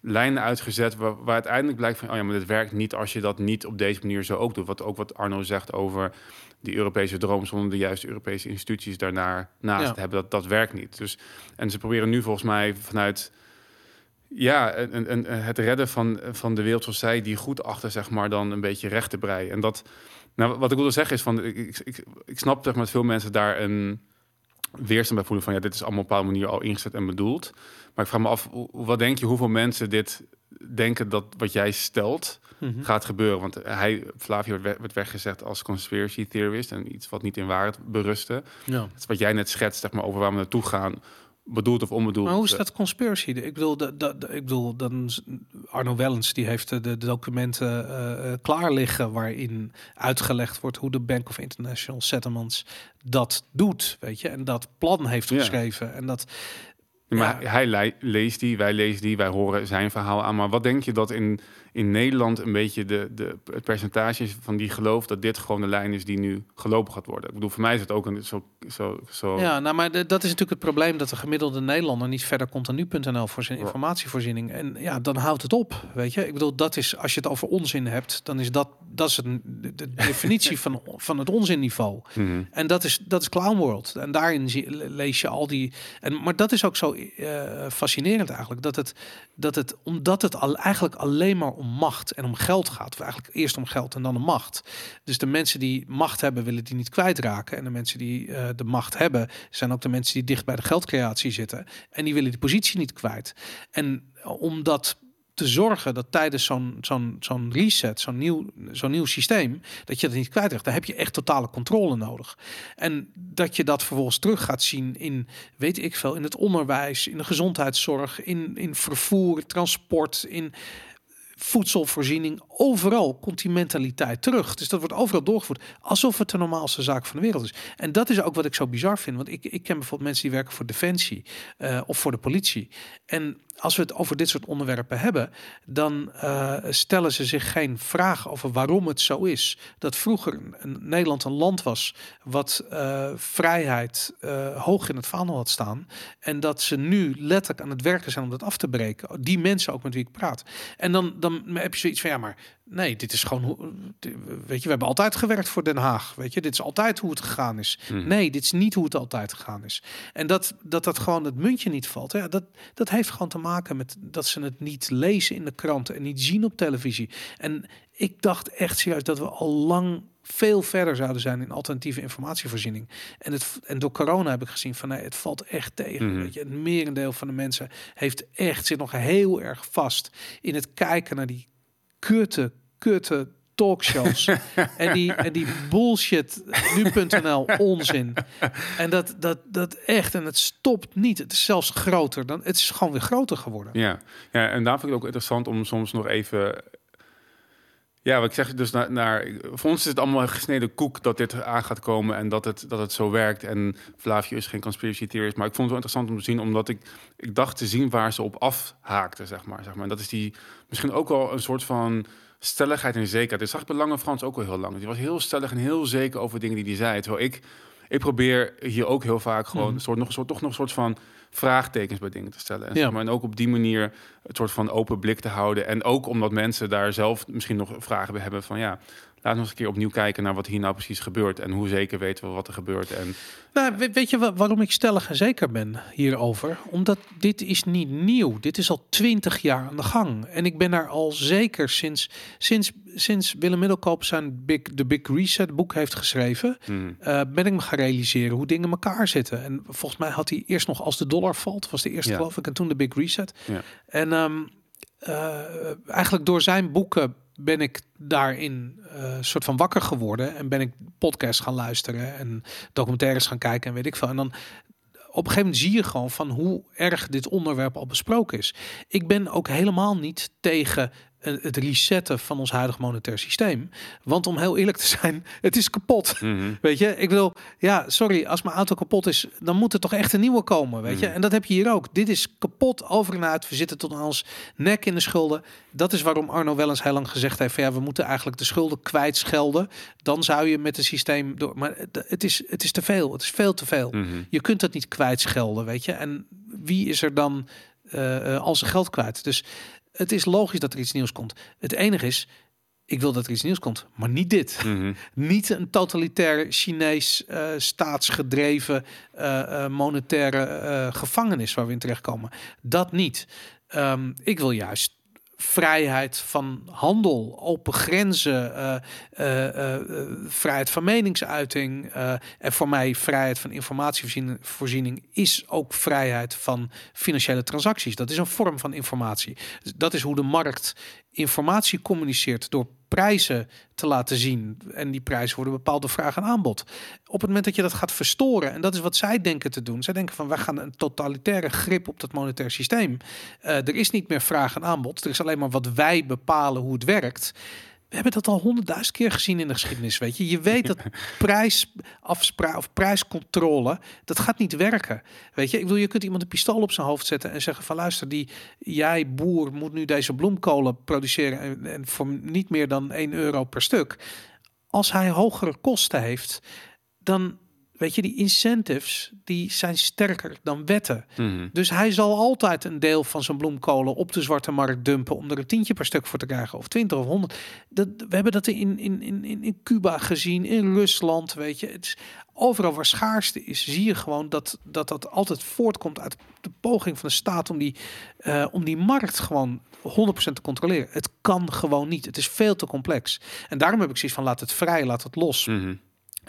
lijnen uitgezet waar, waar uiteindelijk blijkt van, oh ja, maar dit werkt niet als je dat niet op deze manier zo ook doet. Wat ook wat Arno zegt over die Europese droom zonder de juiste Europese instituties daarnaar naast
Ja.
te hebben, dat, dat werkt niet. Dus, en ze proberen nu volgens mij vanuit ja, een, een, een- het redden van, van de wereld zoals zij die goed achter, zeg maar, dan een beetje recht te breien. En dat, nou, wat ik wilde zeggen is van, ik, ik, ik, ik snap zeg maar, dat veel mensen daar een weerstand bij voelen van, ja, dit is allemaal op een bepaalde manier al ingezet en bedoeld. Maar ik vraag me af, wat denk je, hoeveel mensen dit denken dat wat jij stelt
Mhm.
gaat gebeuren? Want hij, Flavio, werd weggezegd als conspiracy theorist en iets wat niet in waarheid berustte.
Ja.
Het is wat jij net schetst, zeg maar, over waar we naartoe gaan, bedoeld of onbedoeld.
Maar hoe is dat conspiracy? Ik bedoel, dat, dat, ik bedoel dan Arno Wellens die heeft de, de documenten eh, eh, klaar liggen waarin uitgelegd wordt hoe de Bank of International Settlements dat doet, weet je, en dat plan heeft
Ja.
geschreven en dat
Maar hij leest die, wij lezen die, wij horen zijn verhaal aan. Maar wat denk je dat in, in Nederland een beetje de, de, het percentage van die geloof dat dit gewoon de lijn is die nu gelopen gaat worden? Ik bedoel, voor mij is het ook een zo. zo, zo
Ja, nou, maar de- dat is natuurlijk het probleem dat de gemiddelde Nederlander niet verder komt dan nu.nl voor zijn informatievoorziening. En ja, dan houdt het op, weet je. Ik bedoel, dat is als je het over onzin hebt, dan is dat dat is een, de, de (laughs) definitie van, van het onzinniveau.
Mhm.
En dat is, dat is Clown World. En daarin zie, le- lees je al die. En, maar dat is ook zo eh, fascinerend eigenlijk. Dat het, dat het, omdat het al, eigenlijk alleen maar om macht en om geld gaat. Of eigenlijk eerst om geld en dan om macht. Dus de mensen die macht hebben, willen die niet kwijtraken. En de mensen die eh, de macht hebben, zijn ook de mensen die dicht bij de geldcreatie zitten. En die willen die positie niet kwijt. En omdat te zorgen dat tijdens zo'n zo'n zo'n reset, zo'n nieuw, zo'n nieuw systeem, dat je dat niet kwijtraakt. Daar heb je echt totale controle nodig. En dat je dat vervolgens terug gaat zien in, weet ik veel, in het onderwijs, in de gezondheidszorg, in, in vervoer, transport, in voedselvoorziening. Overal komt die mentaliteit terug. Dus dat wordt overal doorgevoerd. Alsof het de normaalste zaak van de wereld is. En dat is ook wat ik zo bizar vind. Want ik, ik ken bijvoorbeeld mensen die werken voor Defensie uh, of voor de politie. En als we het over dit soort onderwerpen hebben, dan uh, stellen ze zich geen vraag over waarom het zo is dat vroeger Nederland een land was wat uh, vrijheid hoog in het vaandel had staan en dat ze nu letterlijk aan het werken zijn om dat af te breken. Die mensen ook met wie ik praat. En dan, dan heb je zoiets van ja, maar Nee, dit is gewoon, weet je, we hebben altijd gewerkt voor Den Haag. Weet je, dit is altijd hoe het gegaan is. Mhm. Nee, dit is niet hoe het altijd gegaan is. En dat dat, dat gewoon het muntje niet valt, ja, dat, dat heeft gewoon te maken met dat ze het niet lezen in de kranten en niet zien op televisie. En ik dacht echt serieus dat we al lang veel verder zouden zijn in alternatieve informatievoorziening. En, het, en door corona heb ik gezien van nee, het valt echt tegen. Mhm. weet je, het merendeel van de mensen heeft echt zit nog heel erg vast in het kijken naar die kutte, kutte talkshows. (laughs) en, die, en die bullshit, nu.nl onzin. En dat, dat, dat echt, en het stopt niet. Het is zelfs groter dan, het is gewoon weer groter geworden.
Ja, ja en daar vind ik het ook interessant om soms nog even ja, wat ik zeg dus naar, naar, voor ons is het allemaal een gesneden koek dat dit aan gaat komen en dat het, dat het zo werkt. En Flavio is geen conspiracy theorist, maar ik vond het wel interessant om te zien, omdat ik, ik dacht te zien waar ze op afhaakte, zeg maar. Zeg maar. En dat is die misschien ook wel een soort van stelligheid en zekerheid. Dat zag ik bij Lange Frans ook al heel lang. Die was heel stellig en heel zeker over dingen die hij zei. Terwijl ik, ik probeer hier ook heel vaak gewoon mhm. een soort, nog, een soort, toch nog een soort van vraagtekens bij dingen te stellen. En, ja. maar, en ook op die manier het soort van open blik te houden. En ook omdat mensen daar zelf misschien nog vragen bij hebben van ja, laten we eens een keer opnieuw kijken naar wat hier nou precies gebeurt. En hoe zeker weten we wat er gebeurt. En...
Nou, weet je waarom ik stellig en zeker ben hierover? Omdat dit is niet nieuw. Dit is al twintig jaar aan de gang. En ik ben daar al zeker sinds, sinds, sinds Willem Middelkoop zijn Big, de Big Reset boek heeft geschreven. Hmm. Uh, ben ik me gaan realiseren hoe dingen elkaar zitten. En volgens mij had hij eerst nog als de dollar valt. Was de eerste ja. geloof ik. En toen de Big Reset. Ja. En um, uh, eigenlijk door zijn boeken ben ik daarin uh, soort van wakker geworden en ben ik podcasts gaan luisteren en documentaires gaan kijken en weet ik veel. En dan op een gegeven moment zie je gewoon van hoe erg dit onderwerp al besproken is. Ik ben ook helemaal niet tegen het resetten van ons huidige monetair systeem. Want om heel eerlijk te zijn, (laughs) het is kapot. Mhm. Weet je, ik wil, ja, sorry, als mijn auto kapot is, dan moet er toch echt een nieuwe komen. Weet je, mhm. en dat heb je hier ook. Dit is kapot over en uit. We zitten tot ons nek in de schulden. Dat is waarom Arno wel eens heel lang gezegd heeft: van, ja, we moeten eigenlijk de schulden kwijtschelden. Dan zou je met het systeem door. Maar het is, het is te veel. Het is veel te veel. Mhm. Je kunt dat niet kwijtschelden, weet je. En wie is er dan uh, al zijn geld kwijt? Dus het is logisch dat er iets nieuws komt. Het enige is, ik wil dat er iets nieuws komt, maar niet dit. Mhm. (laughs) Niet een totalitair Chinees uh, staatsgedreven uh, monetaire gevangenis waar we in terechtkomen. Dat niet. Um, ik wil juist vrijheid van handel, open grenzen, uh, uh, vrijheid van meningsuiting. en voor mij vrijheid van informatievoorziening is ook vrijheid van financiële transacties. Dat is een vorm van informatie. Dat is hoe de markt informatie communiceert door prijzen te laten zien. En die prijzen worden bepaald door vraag en aanbod. Op het moment dat je dat gaat verstoren, en dat is wat zij denken te doen. Zij denken van wij gaan een totalitaire grip op dat monetair systeem. Uh, er is niet meer vraag en aanbod. Er is alleen maar wat wij bepalen hoe het werkt we hebben dat al honderdduizend keer gezien in de geschiedenis. Weet je, je weet dat (laughs) prijsafspraak of prijscontrole dat gaat niet werken. Weet je, ik wil je kunt iemand een pistool op zijn hoofd zetten en zeggen van luister, die jij boer moet nu deze bloemkolen produceren en, en voor niet meer dan 1 euro per stuk. Als hij hogere kosten heeft, dan Weet je, die incentives die zijn sterker dan wetten. Mhm. Dus hij zal altijd een deel van zijn bloemkolen op de zwarte markt dumpen om er een tientje per stuk voor te krijgen, of 20 of 100. Dat, we hebben dat in, in, in, in Cuba gezien, in Rusland. Weet je, het is overal waar schaarste is, zie je gewoon dat dat, dat altijd voortkomt uit de poging van de staat om die, uh, om die markt gewoon 100% te controleren. Het kan gewoon niet. Het is veel te complex. En daarom heb ik zoiets van laat het vrij, laat het los. Mhm.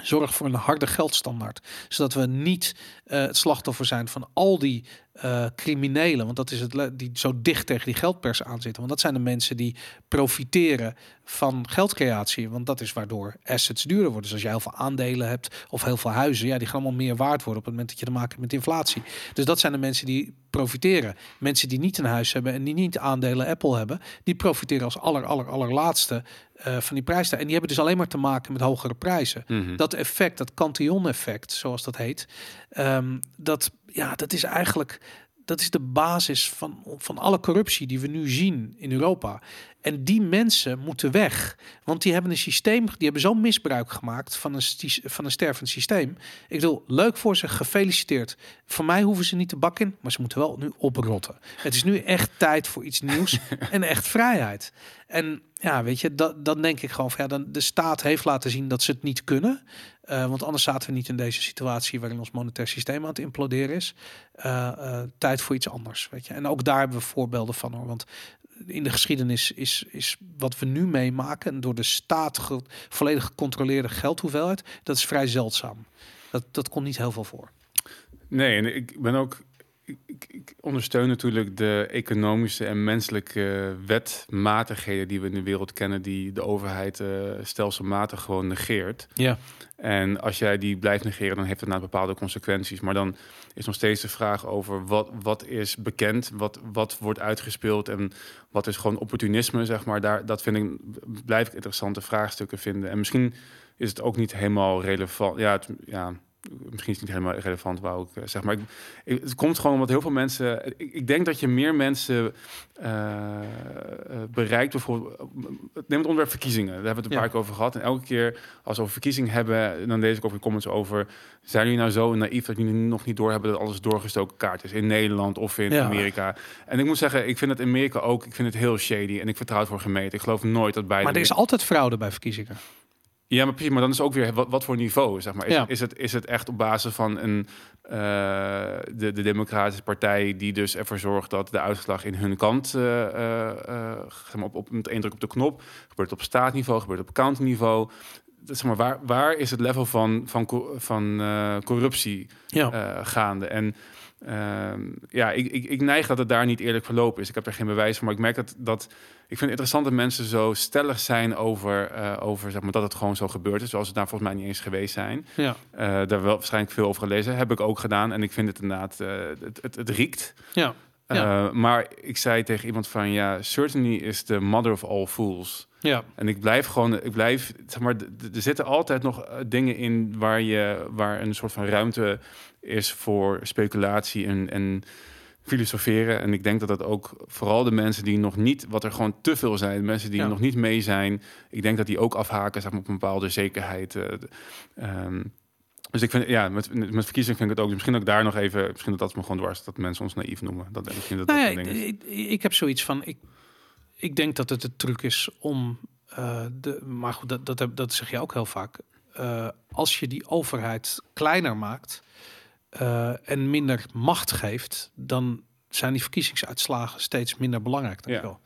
Zorg voor een harde geldstandaard. Zodat we niet uh, het slachtoffer zijn van al die eh, criminelen, want dat is het die zo dicht tegen die geldpers aan zitten. Want dat zijn de mensen die profiteren van geldcreatie. Want dat is waardoor assets duurder worden. Dus als je heel veel aandelen hebt of heel veel huizen, ja, die gaan allemaal meer waard worden op het moment dat je te maken hebt met inflatie. Dus dat zijn de mensen die profiteren. Mensen die niet een huis hebben en die niet aandelen Apple hebben, die profiteren als aller, aller, allerlaatste eh, van die prijs. En die hebben dus alleen maar te maken met hogere prijzen.
Mhm.
Dat effect, dat cantillon-effect, zoals dat heet, ehm, dat, ja, dat is eigenlijk dat is de basis van, van alle corruptie die we nu zien in Europa. En die mensen moeten weg. Want die hebben een systeem, die hebben zo misbruik gemaakt van een, van een stervend systeem. Ik bedoel, leuk voor ze, gefeliciteerd. Voor mij hoeven ze niet te bakken, maar ze moeten wel nu oprotten. Het is nu echt tijd voor iets nieuws (laughs) en echt vrijheid. En ja, weet je, dat, dan denk ik gewoon van ja, dan de staat heeft laten zien dat ze het niet kunnen. Eh, want anders zaten we niet in deze situatie waarin ons monetair systeem aan het imploderen is. Eh, eh, tijd voor iets anders, weet je. En ook daar hebben we voorbeelden van hoor. Want in de geschiedenis is, is wat we nu meemaken en door de staat volledig gecontroleerde geldhoeveelheid, dat is vrij zeldzaam. Dat, dat komt niet heel veel voor.
Nee, en ik ben ook. Ik, ik, ondersteun natuurlijk de economische en menselijke wetmatigheden die we in de wereld kennen, die de overheid eh, stelselmatig gewoon negeert.
Ja,
En als jij die blijft negeren, dan heeft het na bepaalde consequenties. Maar dan is nog steeds de vraag over wat, wat is bekend, wat, wat wordt uitgespeeld en wat is gewoon opportunisme, zeg maar. Daar, dat vind ik, blijf ik interessante vraagstukken vinden. En misschien is het ook niet helemaal relevant. Ja, het, ja misschien is het niet helemaal relevant, wou ik eh, zeg maar. Ik, ik- het komt gewoon omdat heel veel mensen. Ik, ik denk dat je meer mensen eh, eh, bereikt. Bijvoorbeeld, neem het onderwerp verkiezingen. Daar hebben we het een
Ja.
paar keer over gehad. En elke keer als we over verkiezingen hebben, dan lees ik ook in comments over. Zijn jullie nou zo naïef dat jullie nog niet doorhebben dat alles doorgestoken kaart is in Nederland of in
Ja.
Amerika? En ik moet zeggen, ik vind het in Amerika ook. Ik vind het heel shady en ik vertrouw het voor gemeten. Ik geloof nooit dat beide.
maar er is altijd fraude bij verkiezingen.
Ja, maar precies. Maar dan is ook weer wat, wat voor niveau, zeg maar. Is,
Ja.
is, het, is het echt op basis van een, eh, de, de Democratische Partij die dus ervoor zorgt dat de uitslag in hun kant, zeg maar op, op met één druk op de knop, gebeurt het op staatniveau, gebeurt het op countyniveau. Dat, zeg maar, waar, waar is het level van, van, van corruptie
Ja.
gaande? En ehm, ja, ik, ik, ik neig dat het daar niet eerlijk verlopen is. Ik heb er geen bewijs van, maar ik merk dat, dat ik vind het interessant dat mensen zo stellig zijn over, eh, over zeg maar, dat het gewoon zo gebeurd is, zoals het daar volgens mij niet eens geweest zijn.
ja.
Eh, daar wel waarschijnlijk veel over gelezen. Heb ik ook gedaan. En ik vind het inderdaad, eh, het, het, het riekt.
Ja. Ja.
Maar ik zei tegen iemand van, ja, certainly is the mother of all fools.
Ja.
En ik blijf gewoon, ik blijf, zeg maar, er zitten altijd nog dingen in waar je, waar een soort van ruimte is voor speculatie en, en filosoferen. En ik denk dat dat ook vooral de mensen die nog niet, wat er gewoon te veel zijn, mensen die
Ja.
nog niet mee zijn, ik denk dat die ook afhaken, zeg maar, op een bepaalde zekerheid. eh, ehm, dus ik vind, ja, met, met verkiezingen vind ik het ook. Misschien ook daar nog even, misschien dat dat me gewoon dwars, dat mensen ons naïef noemen. Dat misschien dat
Nou ja, ik, ik, ik heb zoiets van, ik, ik denk dat het de truc is om, eh, de, maar goed, dat, dat, dat zeg je ook heel vaak. Eh, als je die overheid kleiner maakt eh, en minder macht geeft, dan zijn die verkiezingsuitslagen steeds minder belangrijk.
Ja.
wel.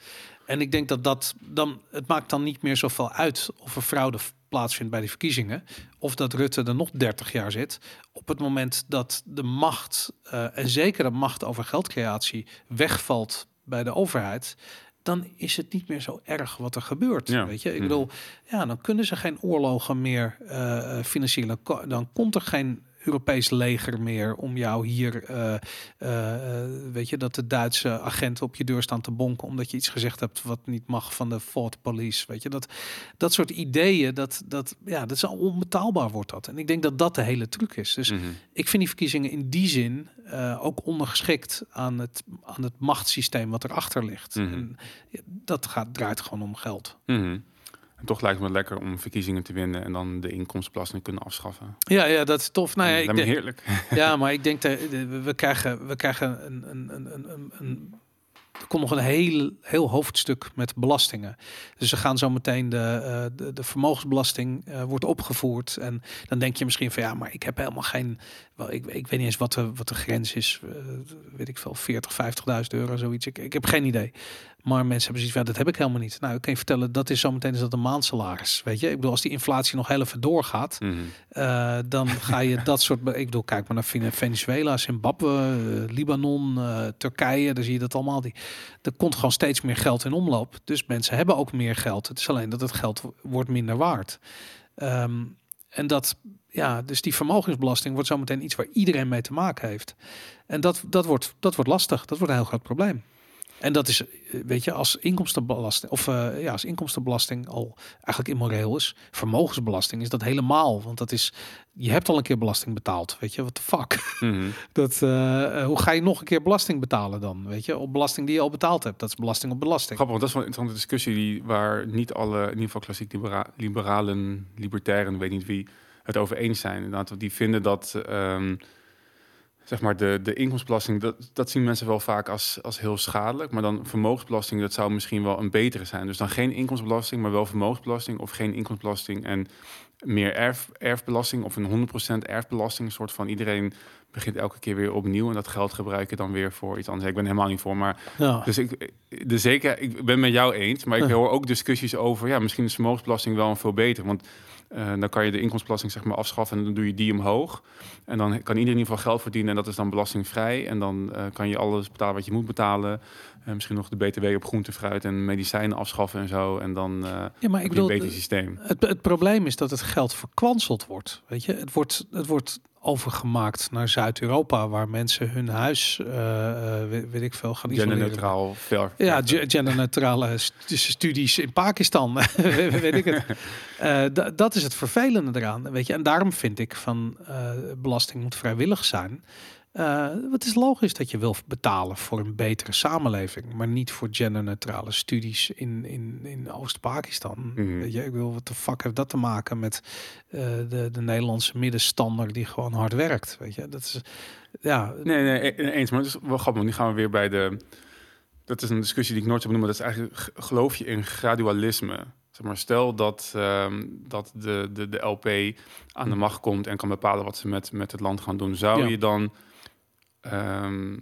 En ik denk dat dat dan, het maakt dan niet meer zoveel uit of er fraude plaatsvindt bij die verkiezingen, of dat Rutte er nog 30 jaar zit. Op het moment dat de macht, eh, en zeker de macht over geldcreatie, wegvalt bij de overheid, dan is het niet meer zo erg wat er gebeurt.
Ja.
Weet je, ik
Mhm.
bedoel, ja, dan kunnen ze geen oorlogen meer eh eh, financieren. Dan komt er geen Europees leger meer om jou hier, eh, eh, eh, weet je, dat de Duitse agenten op je deur staan te bonken omdat je iets gezegd hebt wat niet mag van de Fort Police. Weet je, dat, dat soort ideeën, dat, dat, ja, dat is al onbetaalbaar wordt dat. En ik denk dat dat de hele truc is. Dus
Mhm.
ik vind die verkiezingen in die zin ook ondergeschikt aan het, aan het machtssysteem wat erachter ligt.
Mhm.
En dat gaat, draait gewoon om geld.
Mhm. En toch lijkt het me lekker om verkiezingen te winnen en dan de inkomstenbelasting kunnen afschaffen.
Ja, ja, dat is tof. Nou ja, ik denk-
heerlijk. (laughs)
Ja, maar ik denk dat de- we- krijgen, we krijgen een, een, een, een, er komt nog een heel, heel hoofdstuk met belastingen. Dus ze gaan zo meteen de, eh, de, de vermogensbelasting eh, wordt opgevoerd. En dan denk je misschien van ja, maar ik heb helemaal geen. Wel, ik, ik weet niet eens wat de, wat de grens is. eh, weet ik veel, 40, 50.000 euro, zoiets. Ik, ik heb geen idee. Maar mensen hebben zoiets van, ja, dat heb ik helemaal niet. Nou, ik kan je vertellen, dat is zometeen is dat een maandsalaris. Weet je, ik bedoel, als die inflatie nog heel even doorgaat,
Mhm.
eh, dan ga je (laughs) dat soort. Ik bedoel, kijk maar naar Vene- Venezuela, Zimbabwe, eh, Libanon, eh, Turkije. Daar zie je dat allemaal. Die, er komt gewoon steeds meer geld in omloop. Dus mensen hebben ook meer geld. Het is alleen dat het geld wo- wordt minder waard. Ehm, en dat, ja, dus die vermogensbelasting wordt zometeen iets waar iedereen mee te maken heeft. En dat, dat, wordt, dat wordt lastig. Dat wordt een heel groot probleem. En dat is, eh, weet je, als inkomstenbelasting, of eh, ja, als inkomstenbelasting al eigenlijk immoreel is, vermogensbelasting is dat helemaal. Want dat is, je hebt al een keer belasting betaald. Weet je, wat de fuck?
Mhm. (laughs)
Dat, eh, hoe ga je nog een keer belasting betalen dan? Weet je, op belasting die je al betaald hebt. Dat is belasting op belasting.
Grappig, want dat is wel een interessante discussie die, waar niet alle, in ieder geval klassiek libera liberalen, libertairen, weet niet wie, het over eens zijn. Inderdaad, die vinden dat, ehm, zeg maar, de, de inkomstenbelasting, dat, dat zien mensen wel vaak als, als heel schadelijk. Maar dan vermogensbelasting, dat zou misschien wel een betere zijn. Dus dan geen inkomstenbelasting, maar wel vermogensbelasting. Of geen inkomstenbelasting en meer erf, erfbelasting of een 100% erfbelasting. Een soort van iedereen begint elke keer weer opnieuw en dat geld gebruiken dan weer voor iets anders. Ik ben helemaal niet voor, maar
Ja.
dus ik, de zeker, ik ben met jou eens, maar ik
Ja.
hoor ook discussies over, ja, misschien is vermogensbelasting wel een veel beter, want eh, dan kan je de inkomstenbelasting zeg maar afschaffen en dan doe je die omhoog. En dan kan iedereen in ieder geval geld verdienen en dat is dan belastingvrij. En dan eh, kan je alles betalen wat je moet betalen. Eh, misschien nog de BTW op groente, fruit en medicijnen afschaffen en zo. En dan
ja, maar
heb
ik
je een
bedoel,
beter systeem.
Het, het probleem is dat het geld verkwanseld wordt. Weet je, het wordt, het wordt overgemaakt naar Zuid-Europa, waar mensen hun huis, eh, eh, weet, weet ik veel, gaan.
Genderneutraal, ver.
Ja, ge- genderneutrale st- studies in Pakistan, (laughs) weet ik het. (laughs) Eh, da- dat is het vervelende eraan, weet je. En daarom vind ik van belasting moet vrijwillig zijn. Eh, het is logisch dat je wil betalen voor een betere samenleving, maar niet voor genderneutrale studies in, in, in Oost-Pakistan.
Mhm.
Je, ik wil wat de fuck heeft dat te maken met eh, de, de Nederlandse middenstander die gewoon hard werkt. Weet je, dat is ja,
Nee, nee, e- eens. Maar het is wel grappig. Nu gaan we weer bij de... Dat is een discussie die ik nooit heb benoemd. maar Dat is eigenlijk, geloof je in gradualisme? Zeg maar, stel dat, ehm, dat de, de, de LP aan de macht komt en kan bepalen wat ze met, met het land gaan doen. Zou
Ja.
je dan... ehm,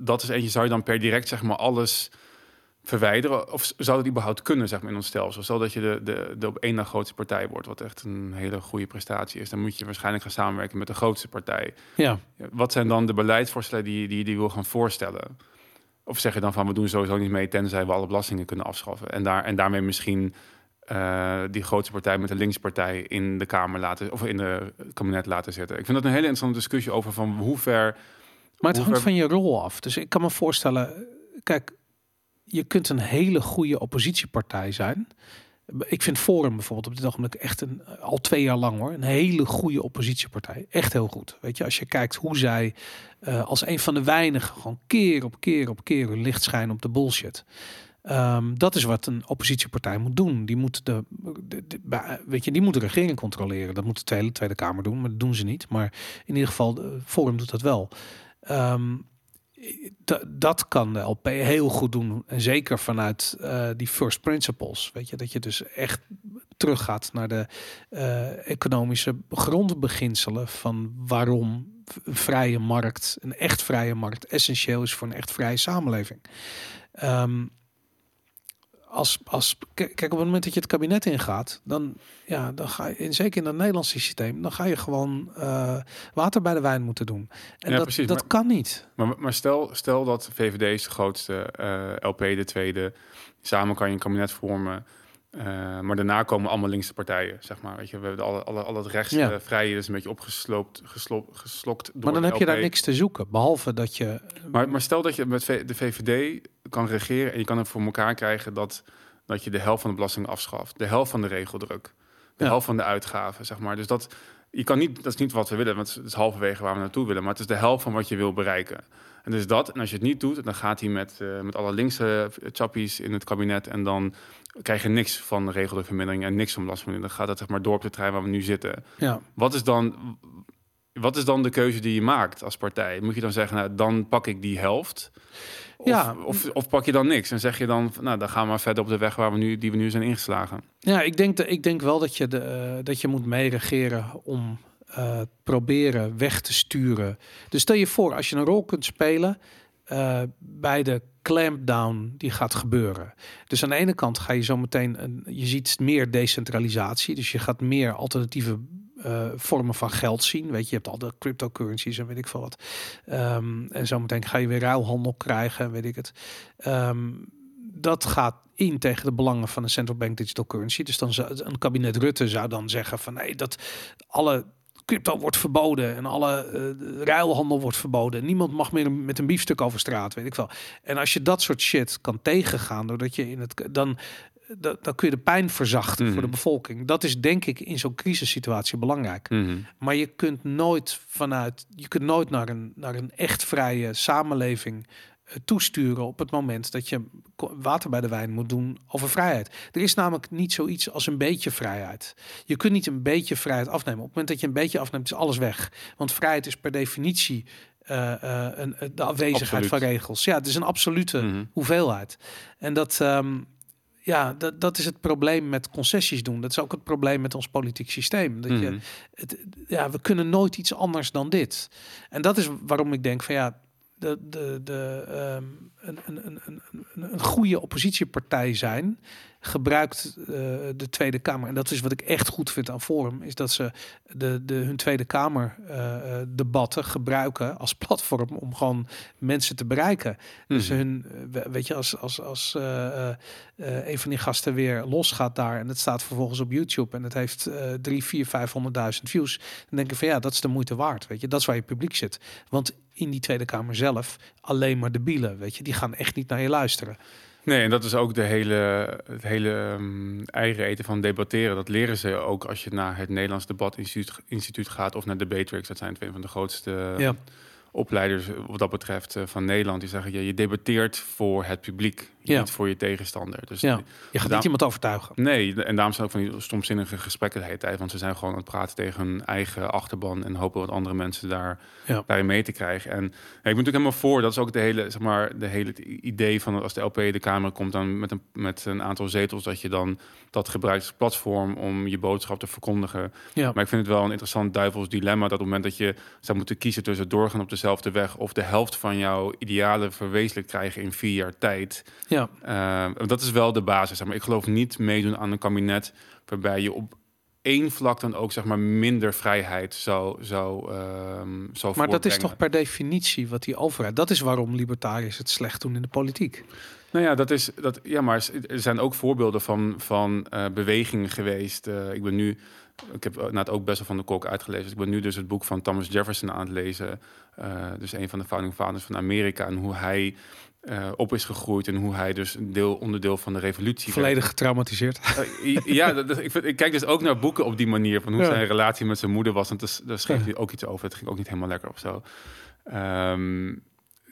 dat is eentje, zou je dan per direct zeg maar alles verwijderen? Of zou het überhaupt kunnen zeg maar, in ons stelsel? Stel dat je de, de, de op één na grootste partij wordt, wat echt een hele goede prestatie is. Dan moet je waarschijnlijk gaan samenwerken met de grootste partij.
ja.
Wat zijn dan de beleidsvoorstellen die, die, die je wil gaan voorstellen? Of zeg je dan van we doen sowieso niet mee tenzij we alle belastingen kunnen afschaffen. En, daar, en daarmee misschien eh, die grootste partij met de linkse partij in de Kamer laten of in de kabinet laten zitten. Ik vind dat een hele interessante discussie over van hoe ver.
Maar het hangt van je rol af. Dus ik kan me voorstellen, kijk, je kunt een hele goede oppositiepartij zijn. Ik vind Forum bijvoorbeeld op dit ogenblik echt een, al twee jaar lang hoor, een hele goede oppositiepartij. Echt heel goed. Weet je, als je kijkt hoe zij eh, als een van de weinigen gewoon keer op keer op keer hun licht schijnen op de bullshit. Ehm, dat is wat een oppositiepartij moet doen. Die moet de, de, weet je, die moet de regering controleren. Dat moet de Tweede, Tweede Kamer doen, maar dat doen ze niet. Maar in ieder geval, de Forum doet dat wel. Ehm, da- dat kan de LP heel goed doen. En zeker vanuit eh, die first principles. Weet je, dat je dus echt teruggaat naar de eh, economische grondbeginselen van waarom vrije markt, een echt vrije markt, essentieel is voor een echt vrije samenleving. Ehm, als, als, kijk, op het moment dat je het kabinet ingaat, dan, ja, dan ga je, en zeker in het Nederlandse systeem, dan ga je gewoon eh, water bij de wijn moeten doen. En
Ja,
dat,
precies,
dat
maar-
kan niet.
Maar, maar stel, stel dat VVD is de grootste, eh, LP de tweede. Samen kan je een kabinet vormen. Eh, maar daarna komen allemaal linkse partijen, zeg maar. Weet je, we hebben alle, alle, al het rechts
Ja.
eh, vrije is een beetje opgesloopt, gesloopt, geslokt door
Maar dan heb je daar niks te zoeken, behalve dat je
Maar, maar stel dat je met de VVD kan regeren en je kan het voor elkaar krijgen dat, dat je de helft van de belasting afschaft, de helft van de regeldruk, de
Ja.
helft van de uitgaven, zeg maar. Dus dat je kan niet, dat is niet wat we willen, want het is halverwege waar we naartoe willen, maar het is de helft van wat je wil bereiken. En dus dat, en als je het niet doet, dan gaat hij met, eh, met alle linkse chappies in het kabinet en dan krijg je niks van regeldrukvermindering en niks van belastingvermindering. Dan gaat dat zeg maar door op de trein waar we nu zitten.
ja,
Wat is dan, wat is dan de keuze die je maakt als partij? Moet je dan zeggen, nou, dan pak ik die helft? Of,
Ja.
of, of pak je dan niks en zeg je dan, nou, dan gaan we maar verder op de weg waar we nu, die we nu zijn ingeslagen.
Ja, ik denk, de, ik denk wel dat je, de, eh, dat je moet meeregeren om eh, proberen weg te sturen. Dus stel je voor, als je een rol kunt spelen eh, bij de clampdown die gaat gebeuren. Dus aan de ene kant ga je zo meteen, een, je ziet meer decentralisatie. Dus je gaat meer alternatieve uh, vormen van geld zien. Weet je, je hebt al de cryptocurrencies en weet ik veel wat. Um, en zometeen ga je weer ruilhandel krijgen, weet ik het. Um, dat gaat in tegen de belangen van een central bank digital currency. Dus dan zou een kabinet Rutte zou dan zeggen van nee, dat alle crypto wordt verboden en alle uh, ruilhandel wordt verboden. Niemand mag meer met een biefstuk over straat, weet ik wel. En als je dat soort shit kan tegengaan, doordat je in het dan dan kun je de pijn verzachten voor de mhm. bevolking. Dat is denk ik in zo'n crisissituatie belangrijk. Mhm. Maar je kunt nooit vanuit, je kunt nooit naar een, naar een echt vrije samenleving uh, toesturen op het moment dat je water bij de wijn moet doen over vrijheid. Er is namelijk niet zoiets als een beetje vrijheid. Je kunt niet een beetje vrijheid afnemen. Op het moment dat je een beetje afneemt, is alles weg. Want vrijheid is per definitie uh, uh, een, de afwezigheid van regels. Ja, het is een absolute mhm. hoeveelheid. En dat, um, ja, dat, dat is het probleem met concessies doen. Dat is ook het probleem met ons politiek systeem. Dat je, mhm. het, ja, we kunnen nooit iets anders dan dit. En dat is waarom ik denk van ja, de, de, de, um, een, een, een, een, een goede oppositiepartij zijn gebruikt uh, de Tweede Kamer, en dat is wat ik echt goed vind aan Forum, is dat ze de, de, hun Tweede Kamer uh, debatten gebruiken als platform om gewoon mensen te bereiken. Dus mhm. hun, weet je, als, als, als uh, een van die gasten weer losgaat daar en het staat vervolgens op YouTube en het heeft drie, vier, vijfhonderdduizend views, dan denk ik van ja, dat is de moeite waard. Weet je, dat is waar je publiek zit. Want in die Tweede Kamer zelf alleen maar de bielen, weet je, die gaan echt niet naar je luisteren.
Nee, en dat is ook de hele, het hele um, eigen eten van debatteren. Dat leren ze ook als je naar het Nederlands Debat Instituut, Instituut gaat of naar de Batrix. Dat zijn twee van de grootste ja opleiders wat dat betreft eh, van Nederland. Die zeggen, ja, je debatteert voor het publiek, ja. niet voor je tegenstander. Dus
ja. je gaat niet iemand overtuigen.
Nee, en daarom zijn ook van die stomzinnige gesprekken de hele tijd. Want ze zijn gewoon aan het praten tegen hun eigen achterban... en hopen wat andere mensen daar, ja. daarin mee te krijgen. En ja, ik ben natuurlijk helemaal voor, dat is ook de hele, zeg maar, de hele idee van... als de LP de Kamer komt dan met een, met een aantal zetels... dat je dan dat gebruikt als platform om je boodschap te verkondigen. Ja. Maar ik vind het wel een interessant duivels dilemma... dat op het moment dat je zou moeten kiezen tussen doorgaan op de dezelfde weg of de helft van jouw idealen verwezenlijk krijgen in vier jaar tijd. Ja. Uh, dat is wel de basis. Maar ik geloof niet meedoen aan een kabinet waarbij je op één vlak dan ook zeg maar minder vrijheid zou zou um, zou
Maar dat is toch per definitie wat die overheid. Dat is waarom libertariërs het slecht doen in de politiek.
Nou ja, dat is dat. Ja, maar er zijn ook voorbeelden van van uh, bewegingen geweest. Uh, ik ben nu ik heb net ook best wel van de Kok uitgelezen. Dus ik ben nu dus het boek van Thomas Jefferson aan het lezen. Uh, dus een van de founding fathers van Amerika. En hoe hij uh, op is gegroeid en hoe hij dus een deel, onderdeel van de revolutie
Volledig getraumatiseerd.
Uh, ja, dat, ik, kijk dus ook naar boeken op die manier. Van hoe zijn relatie met zijn moeder was. En daar schreef hij ook iets over. Het ging ook niet helemaal lekker of zo. Um,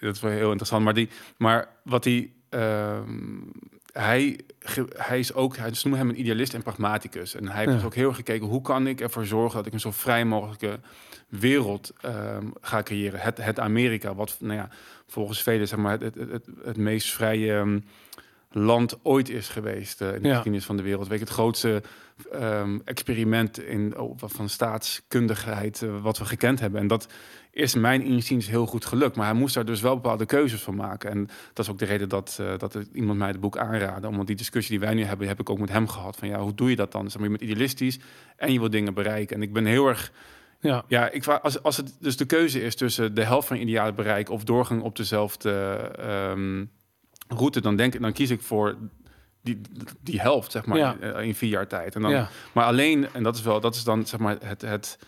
dat is wel heel interessant. Maar, die, maar wat hij... Um, hij, hij is ook, hij noemen hem een idealist en pragmaticus. En hij heeft dus ook heel erg gekeken, hoe kan ik ervoor zorgen dat ik een zo vrij mogelijke wereld um, ga creëren. Het, het Amerika, wat nou ja, volgens velen zeg maar, het, het, het, meest vrije um, land ooit is geweest uh, in de ja. geschiedenis van de wereld. Weet je, het grootste um, experiment in, van staatskundigheid uh, wat we gekend hebben. En dat is mijn inziens heel goed gelukt. Maar hij moest daar dus wel bepaalde keuzes van maken. En dat is ook de reden dat, uh, dat iemand mij het boek aanraadde. Omdat die discussie die wij nu hebben, heb ik ook met hem gehad. Van ja, hoe doe je dat dan? Zeg maar, je bent idealistisch en je wil dingen bereiken. En ik ben heel erg... Ja, ja ik, als, als het dus de keuze is tussen de helft van ideale bereik... of doorgang op dezelfde um, route, dan, denk, dan kies ik voor die, die helft, zeg maar, ja. Eh, in vier jaar tijd. En dan, ja. Maar alleen, en dat is wel, dat is dan zeg maar het, het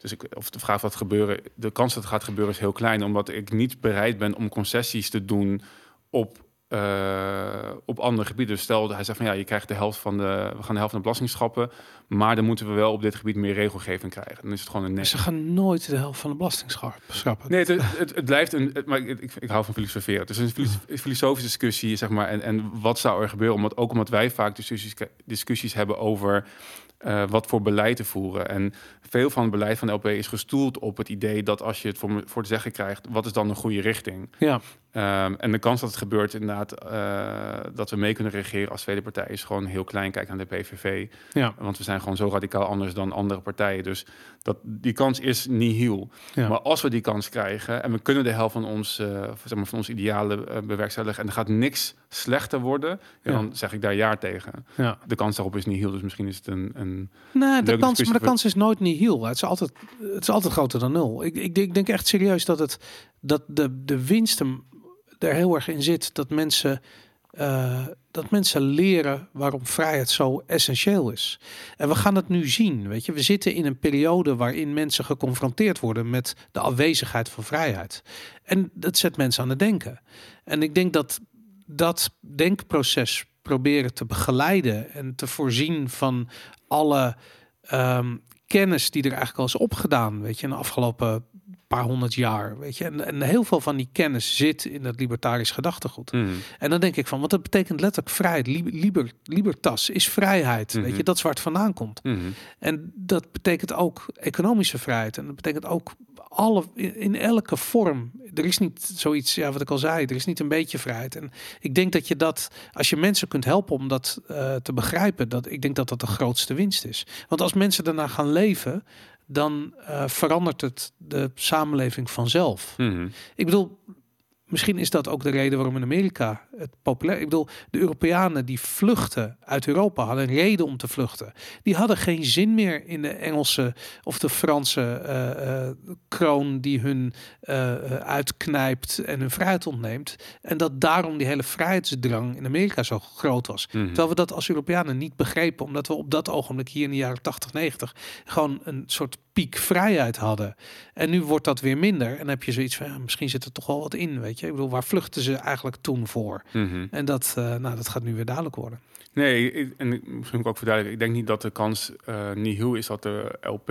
dus ik, of de vraag wat gebeuren, de kans dat het gaat gebeuren is heel klein, omdat ik niet bereid ben om concessies te doen op, uh, op andere gebieden. Dus stel, hij zegt van ja, je krijgt de helft van de, we gaan de helft van de belastingschappen, maar dan moeten we wel op dit gebied meer regelgeving krijgen. Dan is het gewoon een nee.
Ze gaan nooit de helft van de belastingschrappen.
Nee, het, het, het, blijft een, het, maar ik, ik, hou van filosoferen. Het is een filosofische discussie, zeg maar, en, en wat zou er gebeuren? Omdat, ook omdat wij vaak discussies, discussies hebben over uh, wat voor beleid te voeren. En veel van het beleid van de LP is gestoeld op het idee dat als je het voor, voor te zeggen krijgt, wat is dan een goede richting? Ja. Ehm, en de kans dat het gebeurt inderdaad, eh, dat we mee kunnen regeren als tweede partij is gewoon heel klein. Kijk naar de PVV.
Ja.
Want we zijn gewoon zo radicaal anders dan andere partijen. Dus dat, die kans is nihil.
Ja.
Maar als we die kans krijgen en we kunnen de helft van ons, eh, zeg maar, van ons idealen eh, bewerkstelligen en er gaat niks slechter worden, ja, dan zeg ik daar ja tegen.
ja.
De kans daarop is nihil, dus misschien is het een... een
Nee, de kans, maar de kans is nooit niet heel. Het is altijd, het is altijd groter dan nul. Ik, ik, denk- ik denk echt serieus dat, het, dat de, de winst hem er heel erg in zit. Dat mensen, eh, dat mensen leren waarom vrijheid zo essentieel is. En we gaan het nu zien. Weet je, we zitten in een periode waarin mensen geconfronteerd worden met de afwezigheid van vrijheid. En dat zet mensen aan het denken. En ik denk dat dat denkproces proberen te begeleiden en te voorzien van alle ehm, kennis die er eigenlijk al is opgedaan, weet je, in de afgelopen paar honderd jaar, weet je. En, en heel veel van die kennis zit in het libertarisch gedachtegoed.
Mhm.
En dan denk ik van, want dat betekent letterlijk vrijheid. Liber, liber- libertas is vrijheid, weet
Mhm.
je. Dat is waar het vandaan komt.
Mhm.
En dat betekent ook economische vrijheid. En dat betekent ook alle, in, in elke vorm. Er is niet zoiets, ja, wat ik al zei, er is niet een beetje vrijheid. En ik denk dat je dat, als je mensen kunt helpen om dat eh, te begrijpen, dat ik denk dat dat de grootste winst is. Want als mensen daarna gaan leven, dan eh, verandert het de samenleving vanzelf.
Mhm.
Ik bedoel, misschien is dat ook de reden waarom in Amerika het populair. Ik bedoel, de Europeanen die vluchten uit Europa hadden een reden om te vluchten. Die hadden geen zin meer in de Engelse of de Franse eh, eh, kroon die hun eh, uitknijpt en hun vrijheid ontneemt. En dat daarom die hele vrijheidsdrang in Amerika zo groot was.
Mhm.
Terwijl we dat als Europeanen niet begrepen, omdat we op dat ogenblik hier in de jaren 80, 90 gewoon een soort piek vrijheid hadden. En nu wordt dat weer minder. En heb je zoiets van, ja, misschien zit er toch wel wat in, weet je. Ik bedoel, waar vluchten ze eigenlijk toen voor?
Mhm.
En dat, eh, nou, dat gaat nu weer duidelijk worden.
Nee, ik- en misschien moet ik ook verduidelijken. Ik denk niet dat de kans eh niet heel is dat de LP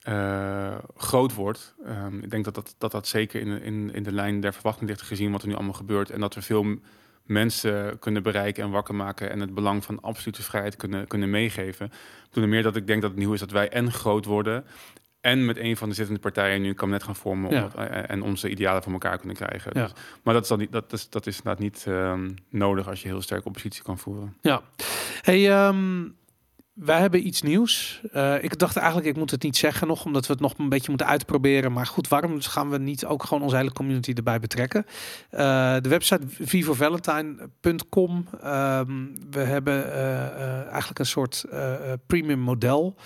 eh, groot wordt. Ehm, ik denk dat dat, dat, dat zeker in, in, in de lijn der verwachting ligt gezien wat er nu allemaal gebeurt. En dat we veel mensen kunnen bereiken en wakker maken en het belang van absolute vrijheid kunnen, kunnen meegeven. Toen meer dat ik denk dat het nieuw is dat wij en groot worden en met een van de zittende partijen nu een kabinet gaan vormen
Ja.
om, eh, en onze idealen voor elkaar kunnen krijgen.
Ja.
Dus, maar dat is, dan niet, dat, is, dat is inderdaad niet ehm, nodig als je heel sterk oppositie kan voeren.
Ja. Hey, ehm, wij hebben iets nieuws. Eh, ik dacht eigenlijk, ik moet het niet zeggen nog, omdat we het nog een beetje moeten uitproberen. Maar goed, waarom gaan we niet ook gewoon onze hele community erbij betrekken? Eh, de website vivovalentine.com. Ehm, we hebben eh, eigenlijk een soort premium model.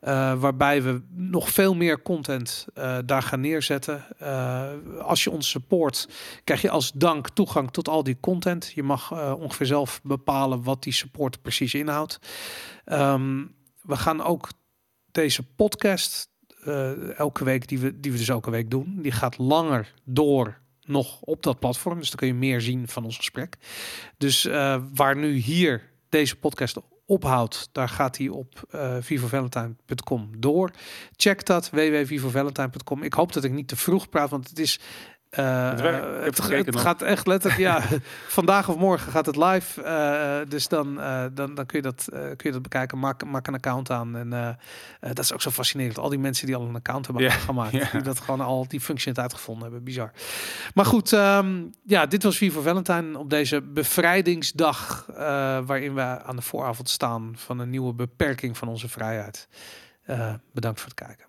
Eh, waarbij we nog veel meer content eh, daar gaan neerzetten. Eh, als je ons support, krijg je als dank toegang tot al die content. Je mag ongeveer zelf bepalen wat die support precies inhoudt. Ehm, we gaan ook deze podcast elke week, die we, die we dus elke week doen, die gaat langer door nog op dat platform. Dus dan kun je meer zien van ons gesprek. Dus waar nu hier deze podcast ophoudt, daar gaat hij op uh, door. Check dat, www.vivovalentine.com. Ik hoop dat ik niet te vroeg praat, want het is uh,
het,
het, het gaat echt letterlijk, ja, (laughs) vandaag of morgen gaat het live. Eh, dus dan, eh, dan, dan kun, je dat, kun je dat bekijken. Maak, een account aan. En dat is ook zo fascinerend. Al die mensen die al een account hebben gemaakt.
Yeah.
Die dat gewoon al die functionaliteit het uitgevonden hebben. Bizar. Maar goed, ehm, ja, dit was Vier voor Valentijn. Op deze bevrijdingsdag. waarin we aan de vooravond staan van een nieuwe beperking van onze vrijheid. bedankt voor het kijken.